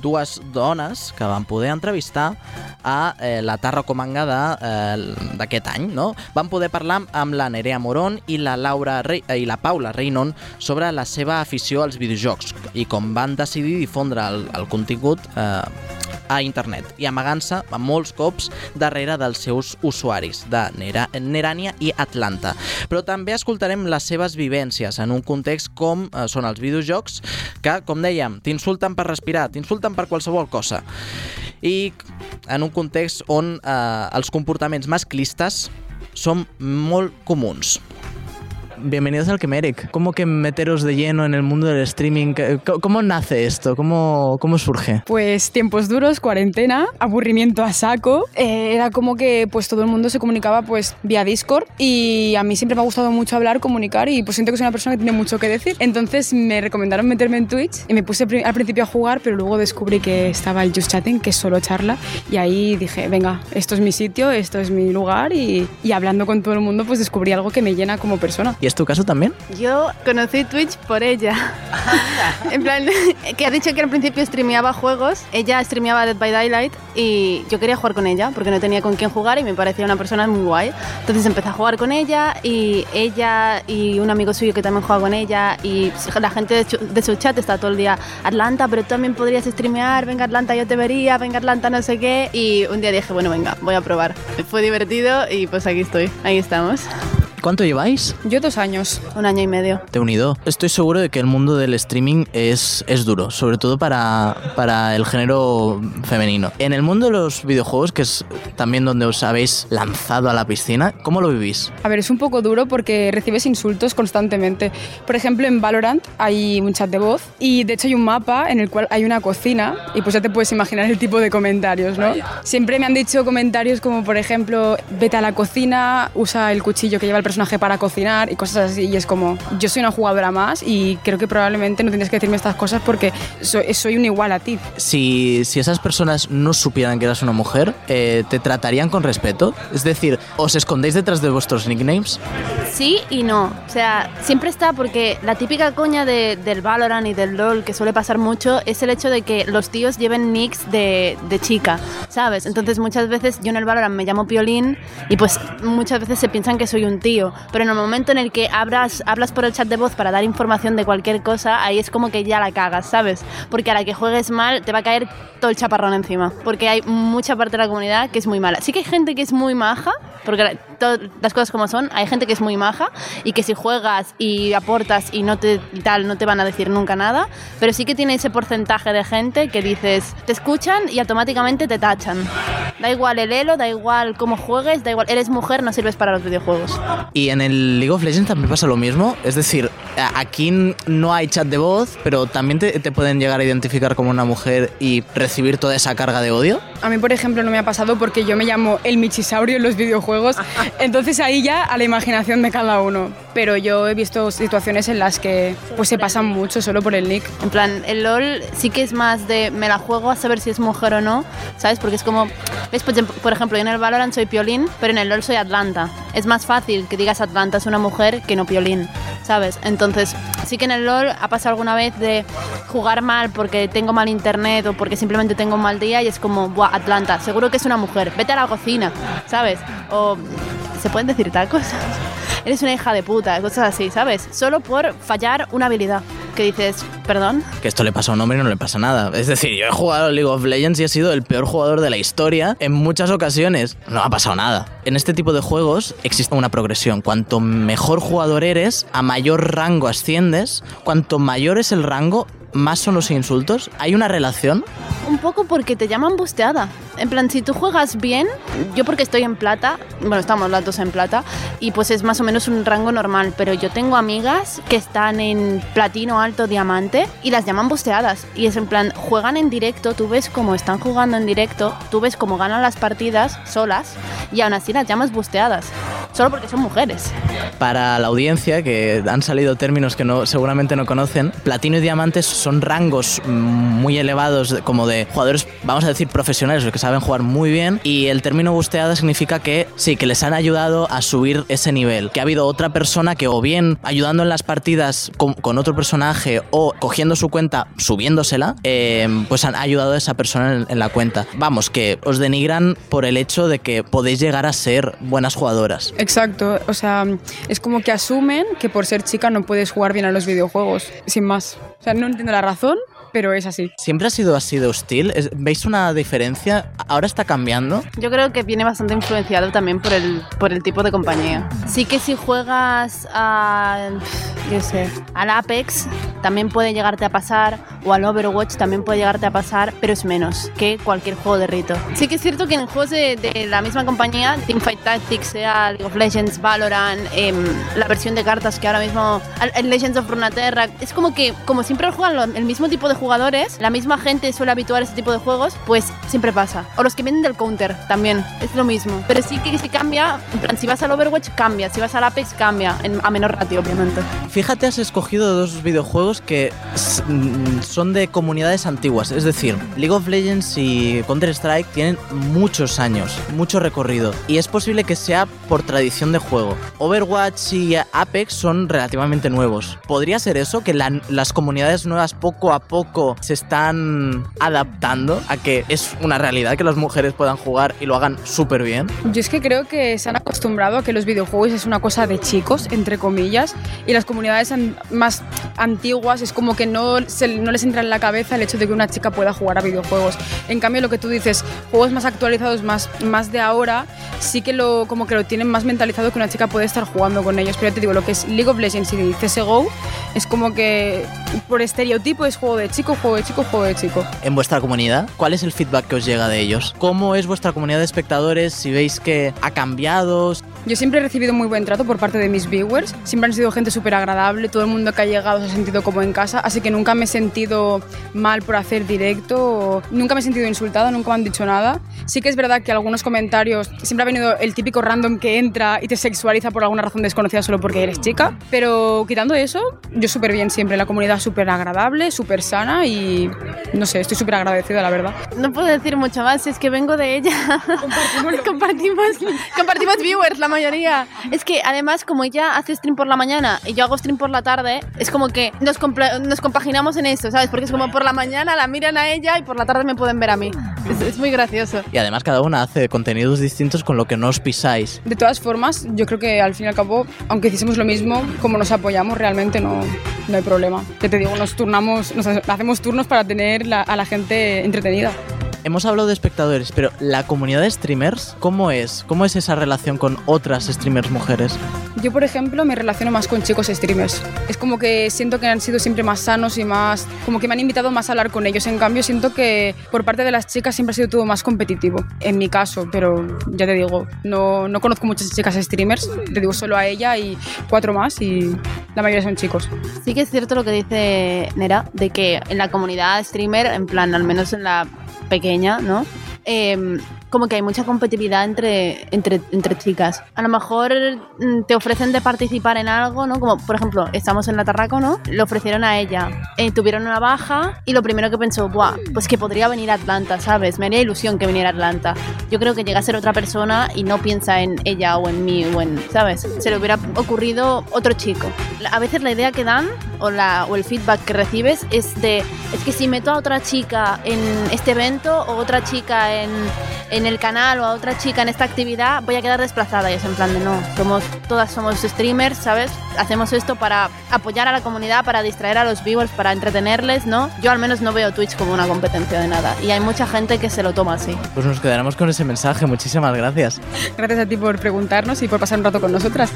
dues dones que van poder entrevistar a eh, la Tarra Comanga eh, d'aquest any, no? Van poder parlar amb la Nerea Moron i la, Laura Rey, eh, i la Paula Reynon sobre la seva afició als videojocs i com van decidir difondre el, el contingut eh, a internet i amagant-se molts cops darrere dels seus usuaris de Nera, Nerània i Atlanta. Però també escoltarem les seves vivències en un context com eh, són els videojocs que, com dèiem, t'insulten per respirar, t'insulten per qualsevol cosa. I en un context on eh, els comportaments masclistes són molt comuns. Bienvenidos al Quemeric. ¿Cómo que meteros de lleno en el mundo del streaming? ¿Cómo- ¿Cómo nace esto? ¿Cómo, cómo surge? Pues tiempos duros, cuarentena, aburrimiento a saco. Eh, era como que pues todo el mundo se comunicaba pues vía Discord y a mí siempre me ha gustado mucho hablar, comunicar y pues siento que soy una persona que tiene mucho que decir. Entonces me recomendaron meterme en Twitch y me puse al principio a jugar, pero luego descubrí que estaba el Just Chatting, que es solo charla y ahí dije, venga, esto es mi sitio, esto es mi lugar y, y hablando con todo el mundo pues descubrí algo que me llena como persona. ¿Y es tu caso también? Yo conocí Twitch por ella. en plan, [laughs] que ha dicho que al principio streameaba juegos. Ella streameaba Dead by Daylight y yo quería jugar con ella porque no tenía con quién jugar y me parecía una persona muy guay. Entonces empecé a jugar con ella y ella y un amigo suyo que también juega con ella y la gente de, su chat está todo el día Atlanta, pero tú también podrías streamear, venga Atlanta, yo te vería, venga Atlanta, no sé qué. Y un día dije, bueno, venga, voy a probar. Fue divertido y pues aquí estoy, ahí estamos. ¿Cuánto lleváis? Yo dos años. Un año y medio. Te he unido. Estoy seguro de que el mundo del streaming es, es duro, sobre todo para, para el género femenino. En el mundo de los videojuegos, que es también donde os habéis lanzado a la piscina, ¿cómo lo vivís? A ver, es un poco duro porque recibes insultos constantemente. Por ejemplo, en Valorant hay un chat de voz y de hecho hay un mapa en el cual hay una cocina y pues ya te puedes imaginar el tipo de comentarios, ¿no? Siempre me han dicho comentarios como, por ejemplo, vete a la cocina, usa el cuchillo que lleva el personaje para cocinar y cosas así. Y es como, yo soy una jugadora más y creo que probablemente no tienes que decirme estas cosas porque soy, soy un igual a ti. Si, si esas personas no supieran que eras una mujer, eh, ¿te tratarían con respeto? Es decir, ¿os escondéis detrás de vuestros nicknames? Sí y no. O sea, siempre está porque la típica coña de- del Valorant y del LOL que suele pasar mucho es el hecho de que los tíos lleven nicks de, de chica, ¿sabes? Entonces muchas veces yo en el Valorant me llamo Piolín y pues muchas veces se piensan que soy un tío. Pero en el momento en el que hablas, hablas por el chat de voz para dar información de cualquier cosa, ahí es como que ya la cagas, ¿sabes? Porque a la que juegues mal te va a caer todo el chaparrón encima. Porque hay mucha parte de la comunidad que es muy mala. Sí que hay gente que es muy maja, porque las cosas como son, hay gente que es muy maja y que si juegas y aportas y no te tal, no te van a decir nunca nada, pero sí que tiene ese porcentaje de gente que dices, te escuchan y automáticamente te tachan. Da igual el elo, da igual cómo juegues, da igual, eres mujer, no sirves para los videojuegos. Y en el League of Legends también pasa lo mismo. Es decir, aquí no hay chat de voz, pero también te, te pueden llegar a identificar como una mujer y recibir toda esa carga de odio. A mí, por ejemplo, no me ha pasado porque yo me llamo el Michisaurio en los videojuegos, [laughs] entonces ahí ya a la imaginación de cada uno. Pero yo he visto situaciones en las que pues se pasan mucho solo por el nick. En plan, el LOL sí que es más de me la juego a saber si es mujer o no, ¿sabes? Porque es como, ¿ves? Por ejemplo- Por ejemplo, yo en el Valorant soy Piolín, pero en el LOL soy Atlanta. Es más fácil que digas Atlanta es una mujer que no Piolín, ¿sabes? Entonces, sí que en el LOL ha pasado alguna vez de jugar mal porque tengo mal internet o porque simplemente tengo un mal día y es como, buah, Atlanta, seguro que es una mujer, vete a la cocina, ¿sabes? O, ¿se pueden decir tacos? [laughs] Eres una hija de puta, cosas así, ¿sabes? Solo por fallar una habilidad. Que dices, perdón, Que esto le pasa a un hombre y no le pasa nada. Es decir, yo he jugado League of Legends y he sido el peor jugador de la historia en muchas ocasiones. No ha pasado nada. En este tipo de juegos existe una progresión. Cuanto mejor jugador eres, a mayor rango asciendes. Cuanto mayor es el rango, más son los insultos. Hay una relación. Un poco porque te llaman busteada. En plan, si tú juegas bien, yo porque estoy en plata, bueno, estamos las dos en plata, y pues es más o menos un rango normal, pero yo tengo amigas que están en platino alto diamante y las llaman busteadas. Y es en plan, juegan en directo, tú ves cómo están jugando en directo, tú ves cómo ganan las partidas solas, y aún así las llamas busteadas. Solo porque son mujeres. Para la audiencia, que han salido términos que no, seguramente no conocen, platino y diamantes son rangos mm, muy elevados, como de jugadores, vamos a decir, profesionales, los que saben jugar muy bien. Y el término busteada significa que sí, que les han ayudado a subir ese nivel. Que ha habido otra persona que, o bien ayudando en las partidas con, otro personaje, o cogiendo su cuenta, subiéndosela, eh, pues han ayudado a esa persona en, en la cuenta. Vamos, que os denigran por el hecho de que podéis llegar a ser buenas jugadoras. Exacto, o sea, es como que asumen que por ser chica no puedes jugar bien a los videojuegos, sin más. O sea, no entiendo la razón, pero es así. ¿Siempre ha sido así de hostil? ¿Veis una diferencia? ¿Ahora está cambiando? Yo creo que viene bastante influenciado también por el, por el tipo de compañía. Sí que si juegas a, yo sé, al Apex también puede llegarte a pasar, o al Overwatch también puede llegarte a pasar, pero es menos que cualquier juego de rito. Sí que es cierto que en juegos de, de la misma compañía, Teamfight Tactics, sea League of Legends, Valorant, em, la versión de cartas que ahora mismo, el Legends of Runeterra, es como que, como siempre juegan lo- el mismo tipo de jugadores, la misma gente suele habituar a este tipo de juegos, pues siempre pasa. O los que vienen del counter también, es lo mismo. Pero sí que si cambia, en plan, si vas al Overwatch cambia, si vas al Apex cambia, a menor ratio obviamente. Fíjate, has escogido dos videojuegos que mm, son de comunidades antiguas. Es decir, League of Legends y Counter-Strike tienen muchos años, mucho recorrido. Y es posible que sea por tradición de juego. Overwatch y Apex son relativamente nuevos. ¿Podría ser eso? Que la- las comunidades nuevas poco a poco se están adaptando a que es una realidad que las mujeres puedan jugar y lo hagan súper bien. Yo es que creo que se han acostumbrado a que los videojuegos es una cosa de chicos, entre comillas, y las comunidades an- más antiguas es como que no, se- no les entra en la cabeza el hecho de que una chica pueda jugar a videojuegos. En cambio, lo que tú dices, juegos más actualizados, más, más de ahora, sí que lo, como que lo tienen más mentalizado que una chica puede estar jugando con ellos. Pero ya te digo, lo que es League of Legends y CSGO es como que por estereotipo es juego de chico, de chico, de chico. en vuestra comunidad? ¿Cuál es el feedback que os llega de ellos? ¿Cómo es vuestra comunidad de espectadores? Si veis que ha cambiado. Yo siempre he recibido muy buen trato por parte de mis viewers. Siempre han sido gente súper agradable. Todo el mundo que ha llegado se ha sentido como en casa. Así que nunca me he sentido mal por hacer directo. Nunca me he sentido insultada, nunca me han dicho nada. Sí que es verdad que algunos comentarios siempre ha venido el típico random que entra y te sexualiza por alguna razón desconocida solo porque eres chica. Pero quitando eso, yo súper bien siempre. La comunidad súper agradable, súper sana y no sé, estoy súper agradecida, la verdad. No puedo decir mucho más, es que vengo de ella. [laughs] compartimos, compartimos viewers, la mayoría. Es que además, como ella hace stream por la mañana y yo hago stream por la tarde, es como que nos, nos compaginamos en esto, ¿sabes? Porque es como por la mañana la miran a ella y por la tarde me pueden ver a mí. Es, es muy gracioso. Y además cada una hace contenidos distintos con lo que no os pisáis. De todas formas, yo creo que al fin y al cabo, aunque hiciésemos lo mismo, como nos apoyamos, realmente no, no hay problema. Que te digo, nos turnamos, nos hacemos turnos para tener la- a la gente entretenida. Hemos hablado de espectadores, pero la comunidad de streamers, ¿cómo es? ¿Cómo es esa relación con otras streamers mujeres? Yo, por ejemplo, me relaciono más con chicos streamers. Es como que siento que han sido siempre más sanos y más... Como que me han invitado más a hablar con ellos. En cambio, siento que por parte de las chicas siempre ha sido todo más competitivo. En mi caso, pero ya te digo, no, no conozco muchas chicas streamers. Te digo solo a ella y cuatro más y la mayoría son chicos. Sí que es cierto lo que dice Nera, de que en la comunidad streamer, en plan, al menos en la pequeña, ¿no? Em, como que hay mucha competitividad entre, entre, entre chicas. A lo mejor mm, te ofrecen de participar en algo, ¿no? Como, por ejemplo, estamos en la Tarraco, ¿no? Le ofrecieron a ella. Eh, tuvieron una baja y lo primero que pensó, Buah, pues que podría venir a Atlanta, ¿sabes? Me haría ilusión que viniera a Atlanta. Yo creo que llega a ser otra persona y no piensa en ella o en mí o en, ¿sabes? Se le hubiera ocurrido otro chico. A veces la idea que dan o, la, o el feedback que recibes es de, es que si meto a otra chica en este evento o otra chica en, en el canal o a otra chica en esta actividad, voy a quedar desplazada. Y es en plan de no, somos, todas somos streamers, ¿sabes? Hacemos esto para apoyar a la comunidad, para distraer a los viewers, para entretenerles, ¿no? Yo al menos no veo Twitch como una competencia de nada. Y hay mucha gente que se lo toma así. Pues nos quedaremos con ese mensaje. Muchísimas gracias. Gracias a ti por preguntarnos y por pasar un rato con nosotras.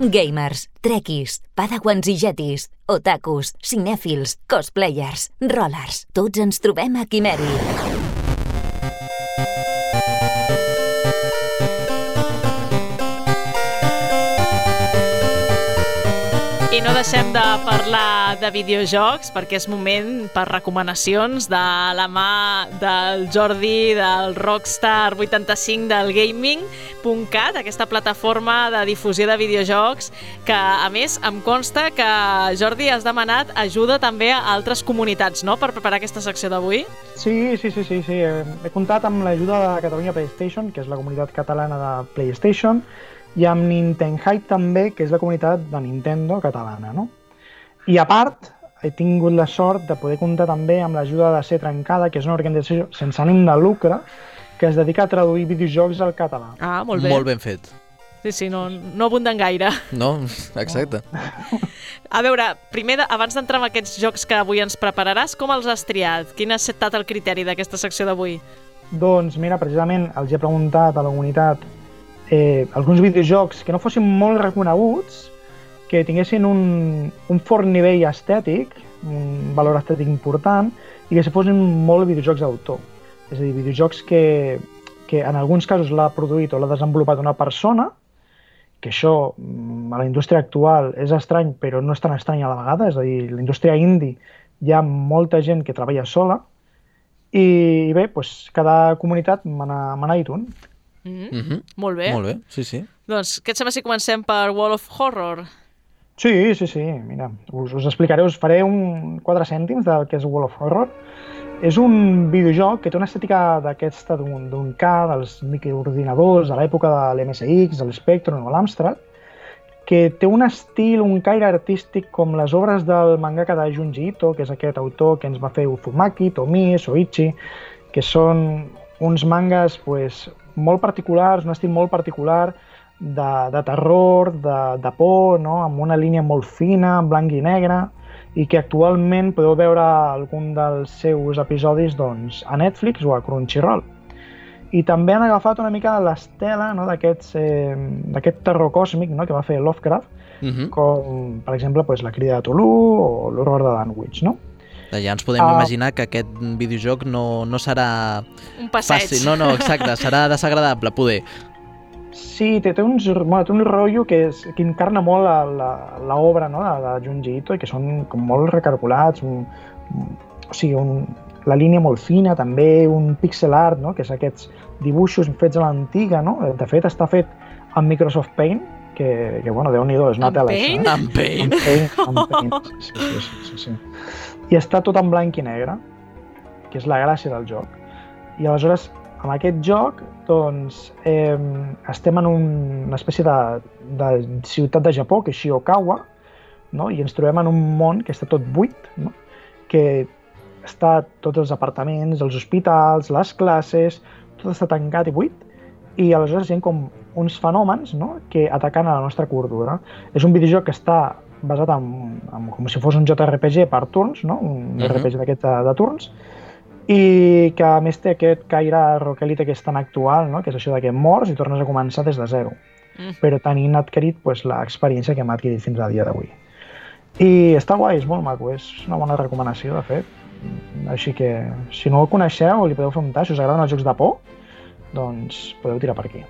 Gamers, trekkies, padawans i jetis, otakus, cinèfils, cosplayers, rollers. Tots ens trobem a Quimeri. I no deixem de parlar de videojocs perquè és moment per recomanacions de la mà del Jordi, del Rockstar 85 del Gaming.cat, aquesta plataforma de difusió de videojocs que, a més, em consta que, Jordi, has demanat ajuda també a altres comunitats, no?, per preparar aquesta secció d'avui. Sí, sí, sí, sí, sí. He comptat amb l'ajuda de Catalunya PlayStation, que és la comunitat catalana de PlayStation, i amb Nintendo Hype també, que és la comunitat de Nintendo catalana, no? I a part, he tingut la sort de poder comptar també amb l'ajuda de Ser Trencada, que és una organització sense ànim de lucre, que es dedica a traduir videojocs al català. Ah, molt bé. Molt ben fet. Sí, sí, no, no abunden gaire. No? Exacte. [laughs] A veure, primer, abans d'entrar en aquests jocs que avui ens prepararàs, com els has triat? Quin ha estat el criteri d'aquesta secció d'avui? Doncs mira, precisament els he preguntat a la comunitat eh, alguns videojocs que no fossin molt reconeguts, que tinguessin un, un fort nivell estètic, un valor estètic important, i que se fossin molt videojocs d'autor. És a dir, videojocs que, que en alguns casos l'ha produït o l'ha desenvolupat una persona, que això mm, a la indústria actual és estrany, però no és tan estrany a la vegada, és a dir, la indústria indie hi ha molta gent que treballa sola, i bé, doncs, cada comunitat me n'ha dit un. Mm -hmm. Mm -hmm. Molt bé. Molt bé, sí, sí. Doncs què et sembla si comencem per Wall of Horror? Sí, sí, sí, mira, us, us explicaré, us faré un 4 cèntims del que és Wall of Horror. És un videojoc que té una estètica d'aquesta d'un K, dels microordinadors de l'època de l'MSX, de l'Spectrum o l'Amstrad, que té un estil, un caire artístic com les obres del mangaka de Junji Ito, que és aquest autor que ens va fer Uzumaki, Tomi, Soichi, que són uns mangas pues, molt particulars, un estil molt particular de, de terror, de, de por, no? amb una línia molt fina, en blanc i negre, i que actualment podeu veure algun dels seus episodis doncs, a Netflix o a Crunchyroll. I també han agafat una mica l'estela no? d'aquest eh, d'aquest terror còsmic no? que va fer Lovecraft, Mm -hmm. com per exemple pues, la crida de Tulu o l'horror de Danwich. No? Ja ens podem Ah. imaginar que aquest videojoc no, no serà Un passeig. fàcil. No, no, exacte, serà desagradable, poder. Sí, té, té, uns, bueno, té un rotllo que, és, que encarna molt la- la- l'obra no? de, de Junji Ito i que són com molt recargolats, un, un, o sigui, un, la línia molt fina, també un pixel art, no? que és aquests dibuixos fets a l'antiga, no? De fet, està fet amb Microsoft Paint, que, que bueno, déu-n'hi-do, és una tela Paint? això. Amb Paint? Amb Paint, amb [laughs] Paint. Sí, sí, sí, sí, sí. I està tot en blanc i negre, que és la gràcia del joc. I aleshores, amb aquest joc, doncs, eh, estem en un, una espècie de, de ciutat de Japó, que és Shiokawa, no? i ens trobem en un món que està tot buit, no? que està tots els apartaments, els hospitals, les classes, tot està tancat i buit, i aleshores hi ha com uns fenòmens no? que ataquen a la nostra cordura. És un videojoc que està basat en, en com si fos un JRPG per turns, no? un Mhm. RPG d'aquest de, de turns, i que a més té aquest caire roquelite que és tan actual, no? que és això de que mors i tornes a començar des de zero, Mm. però tenint adquirit pues, l'experiència que hem adquirit fins al dia d'avui. I està guai, és molt maco, és una bona recomanació, de fet. Així que, si no el coneixeu, li podeu fer un tas, si us agraden els jocs de por, doncs podeu tirar per aquí.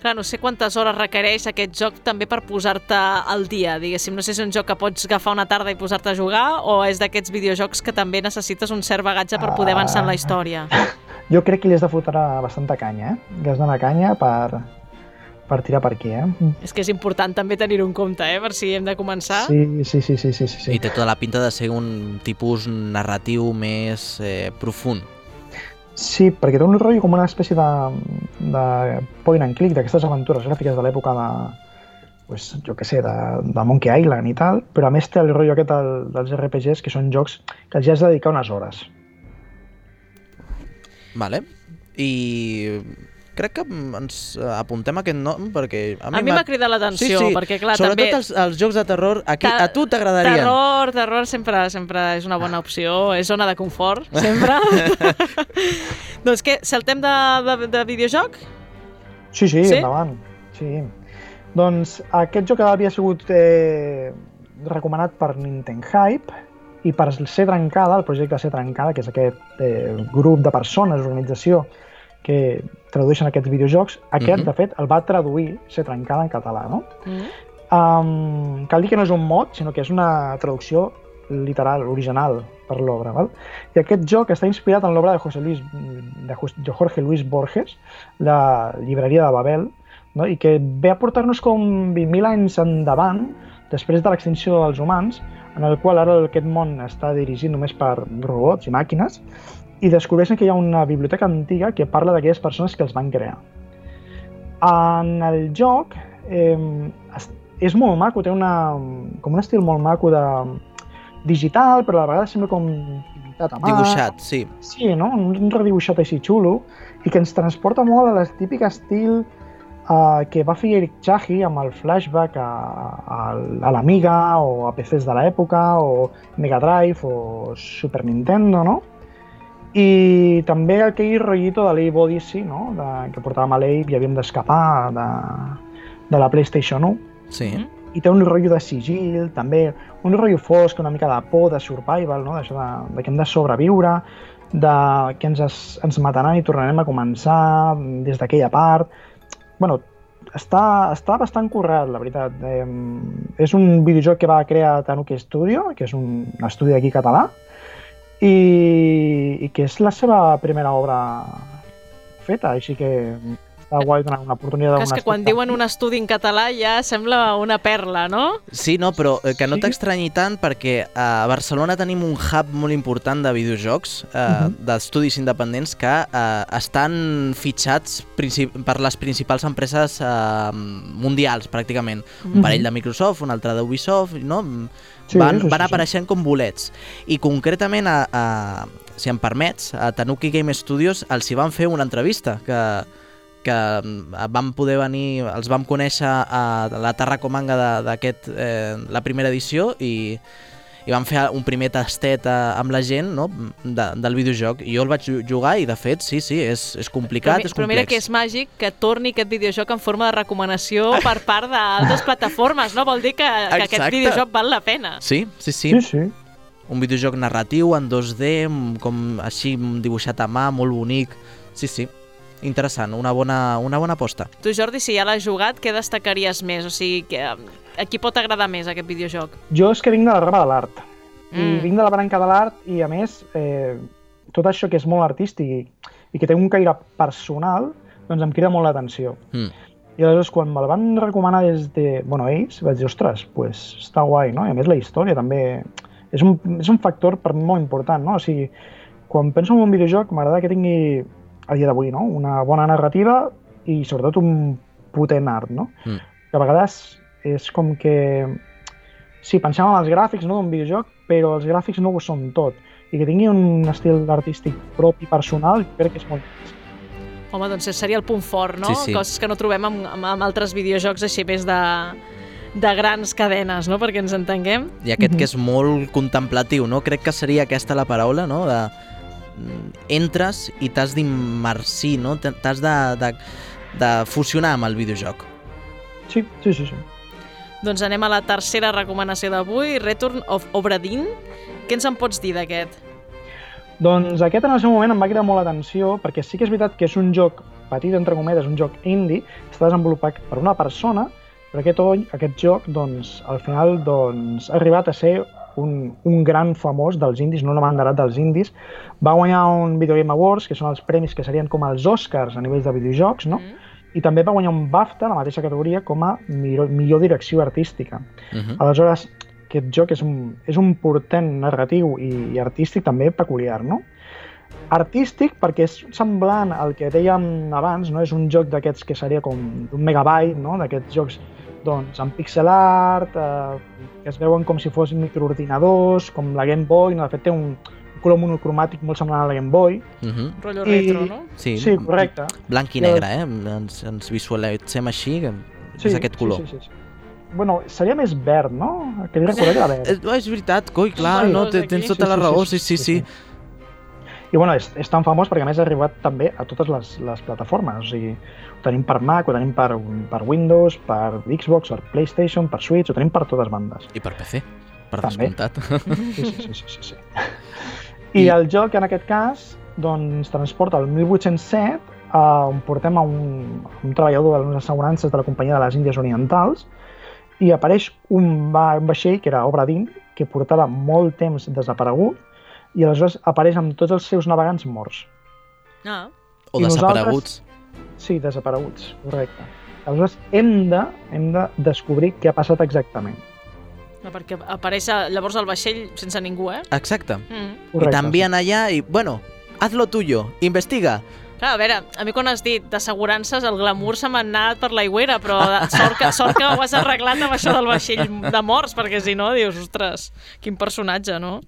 Clar, no sé quantes hores requereix aquest joc també per posar-te al dia, diguéssim. No sé si és un joc que pots agafar una tarda i posar-te a jugar o és d'aquests videojocs que també necessites un cert bagatge per poder avançar en la història. [laughs] Jo crec que li has de fotre bastanta canya, eh? Li has de donar canya per, per tirar per aquí, eh? És que és important també tenir-ho en compte, eh? Per si hem de començar. Sí, sí, sí, sí, sí, sí. sí. I té tota la pinta de ser un tipus narratiu més eh, profund. Sí, perquè té un rotllo com una espècie de, de point and click, d'aquestes aventures gràfiques de l'època de, pues, jo què sé, de, de Monkey Island i tal, però a més té el rotllo aquest del, dels RPGs, que són jocs que els hi has de dedicar unes hores. Vale. I crec que ens apuntem aquest nom perquè... A mi m'ha cridat l'atenció, perquè, clar, Sobretot també- els, els jocs de terror, aquí, Ta- a tu t'agradarien. Terror, terror sempre, sempre és una bona opció, és zona de confort, [laughs] sempre. [laughs] doncs què, saltem de, de, de videojoc? Sí, sí, Sí? sí? endavant. Sí. Doncs aquest joc havia sigut eh, recomanat per Nintendo Hype i per ser trencada, el projecte ser trencada, que és aquest eh, grup de persones, organització, que tradueixen aquests videojocs, aquest, Mhm. de fet, el va traduir ser trencada en català, no? Mm. Um, cal dir que no és un mod, sinó que és una traducció literal, original per l'obra. val? I aquest joc està inspirat en l'obra de, José Luis, de Jorge Luis Borges, la llibreria de Babel, no? i que ve a portar-nos com 20.000 anys endavant, després de l'extinció dels humans, en el qual ara aquest món està dirigit només per robots i màquines, i descobreixen que hi ha una biblioteca antiga que parla d'aquelles persones que els van crear. En el joc eh, és molt maco, té una, com un estil molt maco de digital, però a la vegada sembla com pintat a mà. Dibuixat, sí. Sí, no? Un, redibuixat així xulo i que ens transporta molt a les típic estil uh, que va fer Eric Chahi amb el flashback a, a, a l'Amiga o a PCs de l'època o Mega Drive o Super Nintendo, no? I també aquell rotllito de l'Ape Odyssey, no? De, que portàvem a l'Ape i havíem d'escapar de, de la PlayStation 1 Sí. i té un rotllo de sigil, també un rotllo fosc, una mica de por, de survival, no? d'això de, de que hem de sobreviure, de que ens, es, ens mataran i tornarem a començar des d'aquella part. bueno, està, està bastant currat, la veritat. Eh, és un videojoc que va crear Tanuki Studio, que és un estudi d'aquí català, i, i que és la seva primera obra feta, així que està guai donar una oportunitat Que és que quan diuen un estudi en català ja sembla una perla, no? Sí, no, però eh, que no t'estranyi tant perquè a Barcelona tenim un hub molt important de videojocs, eh, Mhm. d'estudis independents que eh, estan fitxats per les principals empreses eh, mundials, pràcticament. Un Mhm. parell de Microsoft, un altre d'Ubisoft, no? Sí, van, van sí. apareixent com bolets. I concretament, a, a, si em permets, a Tanuki Game Studios els hi van fer una entrevista que, que mm, vam poder venir, els vam conèixer a la Tarracomanga d'aquest, eh, la primera edició i, i vam fer un primer tastet a, amb la gent no? de, del videojoc i jo el vaig ju- jugar i de fet sí, sí, és, és complicat, mi- és però complex. mira que és màgic que torni aquest videojoc en forma de recomanació per part d'altres plataformes, no? Vol dir que, que aquest videojoc val la pena. Sí, sí, sí. Sí, sí. Un videojoc narratiu en 2D, amb- com així dibuixat a mà, molt bonic. Sí, sí. Interessant, una bona, una bona aposta. Tu, Jordi, si ja l'has jugat, què destacaries més? O sigui, que, a qui pot agradar més aquest videojoc? Jo és que vinc de la rama de l'art. Mm. I vinc de la branca de l'art i, a més, eh, tot això que és molt artístic i, i que té un caire personal, doncs em crida molt l'atenció. Mm. I aleshores, quan me'l van recomanar des de... Bueno, ells, vaig dir, ostres, pues, està guai, no? I a més la història també és un, és un factor per mi molt important, no? O sigui, quan penso en un videojoc m'agrada que tingui a dia d'avui, no? Una bona narrativa i sobretot un potent art, no? Mm. que a vegades és com que sí, pensem en els gràfics no, d'un videojoc, però els gràfics no ho són tot. I que tingui un estil artístic propi, personal, crec que és molt Home, doncs seria el punt fort, no? Sí, sí. Coses que no trobem amb, amb, amb altres videojocs així més de, de grans cadenes, no? Perquè ens entenguem. I aquest que és molt contemplatiu, no? Crec que seria aquesta la paraula, no? De, mm, entres i t'has d'immersir, no? T'has de, de, de fusionar amb el videojoc. Sí, sí, sí. sí. Doncs anem a la tercera recomanació d'avui, Return of Obra Dinn. Què ens en pots dir d'aquest? Doncs aquest en el seu moment em va cridar molt l'atenció perquè sí que és veritat que és un joc petit, entre cometes, un joc indie, està desenvolupat per una persona, però aquest, aquest joc, doncs, al final, doncs, ha arribat a ser un, un gran famós dels indis, no un abanderat dels indis. Va guanyar un Video Game Awards, que són els premis que serien com els Oscars a nivell de videojocs, no? Mm. I també va guanyar un BAFTA, la mateixa categoria, com a millor, millor direcció artística. Uh -huh. Aleshores, aquest joc és un, és un portent narratiu i, i artístic també peculiar, no? Artístic perquè és semblant al que dèiem abans, no? És un joc d'aquests que seria com d'un megabyte, no? D'aquests jocs doncs, amb pixel art, eh, que es veuen com si fossin microordinadors, com la Game Boy, no? de fet té un color monocromàtic molt semblant a la Game Boy. Uh -huh. Rotllo retro, no? Sí, Sí, correcte. Blanc i I negre, eh? Ens, ens visualitzem així, que és aquest color. Sí, sí, sí, sí. Bueno, seria més verd, no? Aquell recordar que era verd. És, [laughs] és veritat, coi, clar, Sí. no, te- tens tota la raó, sí, sí, sí. I bueno, és, és tan famós perquè a més ha arribat també a totes les, les plataformes. O sigui, ho tenim per Mac, ho tenim per, per Windows, per Xbox, per PlayStation, per Switch, ho tenim per totes bandes. I per PC, per També. descomptat. Sí, sí, sí, sí, sí, sí. [laughs] I el joc, en aquest cas, doncs, transporta el 1807 a on portem a un, un treballador de les assegurances de la companyia de les Índies Orientals i apareix un, va, un vaixell que era Obra Dinn, que portava molt temps desaparegut i aleshores apareix amb tots els seus navegants morts. Ah. O I desapareguts. Sí, desapareguts, correcte. Aleshores hem de, hem de descobrir què ha passat exactament. No, perquè apareix llavors el vaixell sense ningú, eh? Exacte. Mm. I Correcte, t'envien allà i, bueno, haz lo tuyo, investiga. Clar, a veure, a mi quan has dit d'assegurances, el glamour se m'ha anat per l'aigüera, però de- [laughs] sort que, sort que ho has arreglat amb això del vaixell de morts, perquè si no, dius, ostres, quin personatge, no?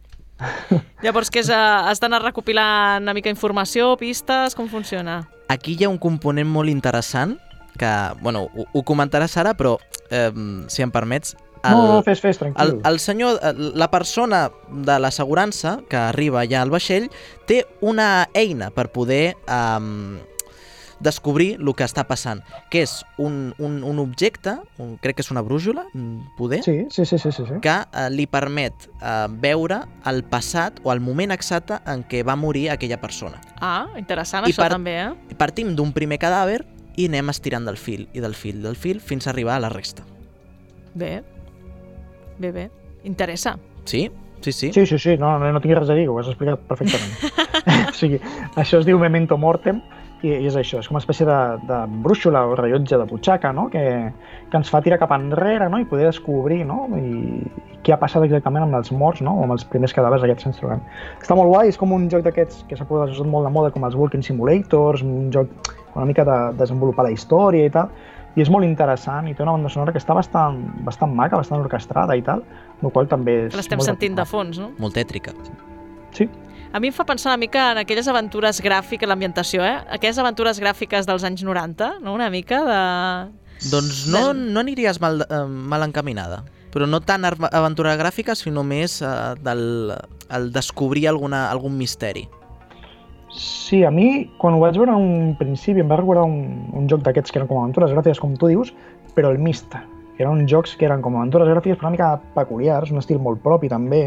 [laughs] Llavors, què és? eh, Has d'anar recopilant una mica informació, pistes, com funciona? Aquí hi ha un component molt interessant que, bueno, ho, ho comentaràs ara, però, eh, si em permets... No, no, fes, fes, tranquil. El, el senyor, la persona de l'assegurança que arriba allà al vaixell té una eina per poder um, descobrir el que està passant, que és un, un, un objecte, un, crec que és una brújula, mm, poder, Sí, sí, sí, sí, sí. sí. que eh, li permet eh, veure el passat o el moment exacte en què va morir aquella persona. Ah, interessant I això per- també, eh? Partim d'un primer cadàver i anem estirant del fil, i del fil, del fil, fins a arribar a la resta. Bé, bé, bé. Interessa. Sí? Sí, sí. Sí, sí, sí, no, no, no tinc res a dir, ho has explicat perfectament. [laughs] [laughs] o sigui, això es diu memento mortem i, i és això, és com una espècie de, de brúixola o rellotge de butxaca, no? que, que ens fa tirar cap enrere no? i poder descobrir no? I, i què ha passat exactament amb els morts no? o amb els primers cadàvers aquests que ens trobem. Està molt guai, és com un joc d'aquests que s'ha posat molt de moda com els Walking Simulators, un joc una mica de desenvolupar la història i tal, i és molt interessant i té una banda sonora que està bastant, bastant maca, bastant orquestrada i tal, el qual també és l'estem sentint de fons, no? Molt tètrica. Sí. A mi em fa pensar una mica en aquelles aventures gràfiques, l'ambientació, eh? Aquelles aventures gràfiques dels anys 90, no? Una mica de... Doncs no, no aniries mal, eh, mal encaminada. Però no tant aventura gràfica, sinó més eh, del el descobrir alguna, algun misteri. Sí, a mi, quan ho vaig veure en un principi, em va recordar un, un joc d'aquests que eren com aventures gràfiques, com tu dius, però el Mist, que eren uns jocs que eren com aventures gràfiques però una mica peculiars, un estil molt propi també,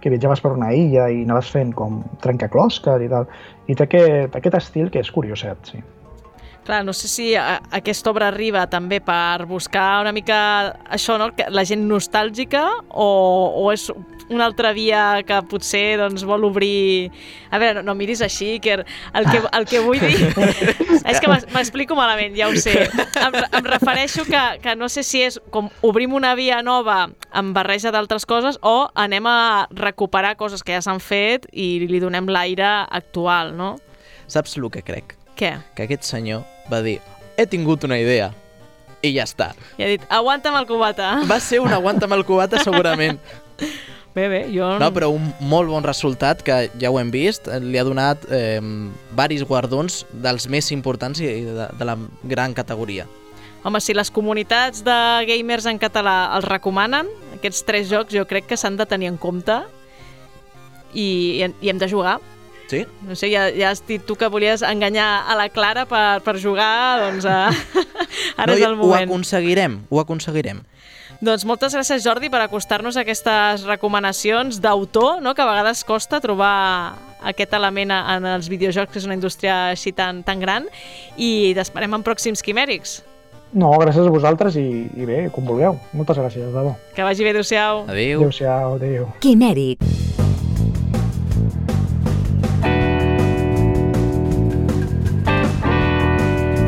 que viatjaves per una illa i anaves fent com trencaclosques i tal. I té aquest, aquest estil que és curioset, sí. Clar, no sé si a, aquesta obra arriba també per buscar una mica això, no? La gent nostàlgica o, o és una altra via que potser doncs, vol obrir... A veure, no, no miris així, que el que, el que vull dir [laughs] és que m'explico malament, ja ho sé. Em, em refereixo que, que no sé si és com obrim una via nova amb barreja d'altres coses o anem a recuperar coses que ja s'han fet i li donem l'aire actual, no? Saps el que crec? Què? Que aquest senyor va dir he tingut una idea. i ja està. I ha dit, aguanta'm el cubata. Va ser un aguanta'm el cubata segurament. [laughs] Bé, bé, jo... No, però un molt bon resultat que ja ho hem vist, li ha donat eh, varis guardons dels més importants i de, de la gran categoria. Home, si les comunitats de gamers en català els recomanen, aquests tres jocs jo crec que s'han de tenir en compte i, i hem de jugar. Sí? No sé, ja, ja has dit tu que volies enganyar a la Clara per, per jugar, doncs uh, [laughs] ara no, és el Ho moment. aconseguirem, ho aconseguirem. Doncs moltes gràcies, Jordi, per acostar-nos a aquestes recomanacions d'autor, no? que a vegades costa trobar aquest element en els videojocs, que és una indústria així tan, tan gran, i t'esperem en pròxims quimèrics. No, gràcies a vosaltres i, i bé, com vulgueu. Moltes gràcies, de debò. Que vagi bé, adéu-siau. Adéu. Adéu-siau, adéu. Quimèric.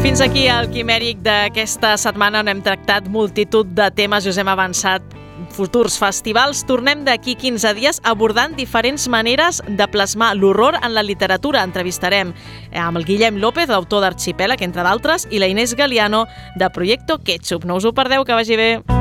Fins aquí el quimèric d'aquesta setmana on hem tractat multitud de temes i us hem avançat futurs festivals. Tornem d'aquí 15 dies abordant diferents maneres de plasmar l'horror en la literatura. Entrevistarem amb el Guillem López, autor d'Arxipèlag, entre d'altres, i la Inés Galiano, de Proyecto Ketchup. No us ho perdeu, que vagi bé.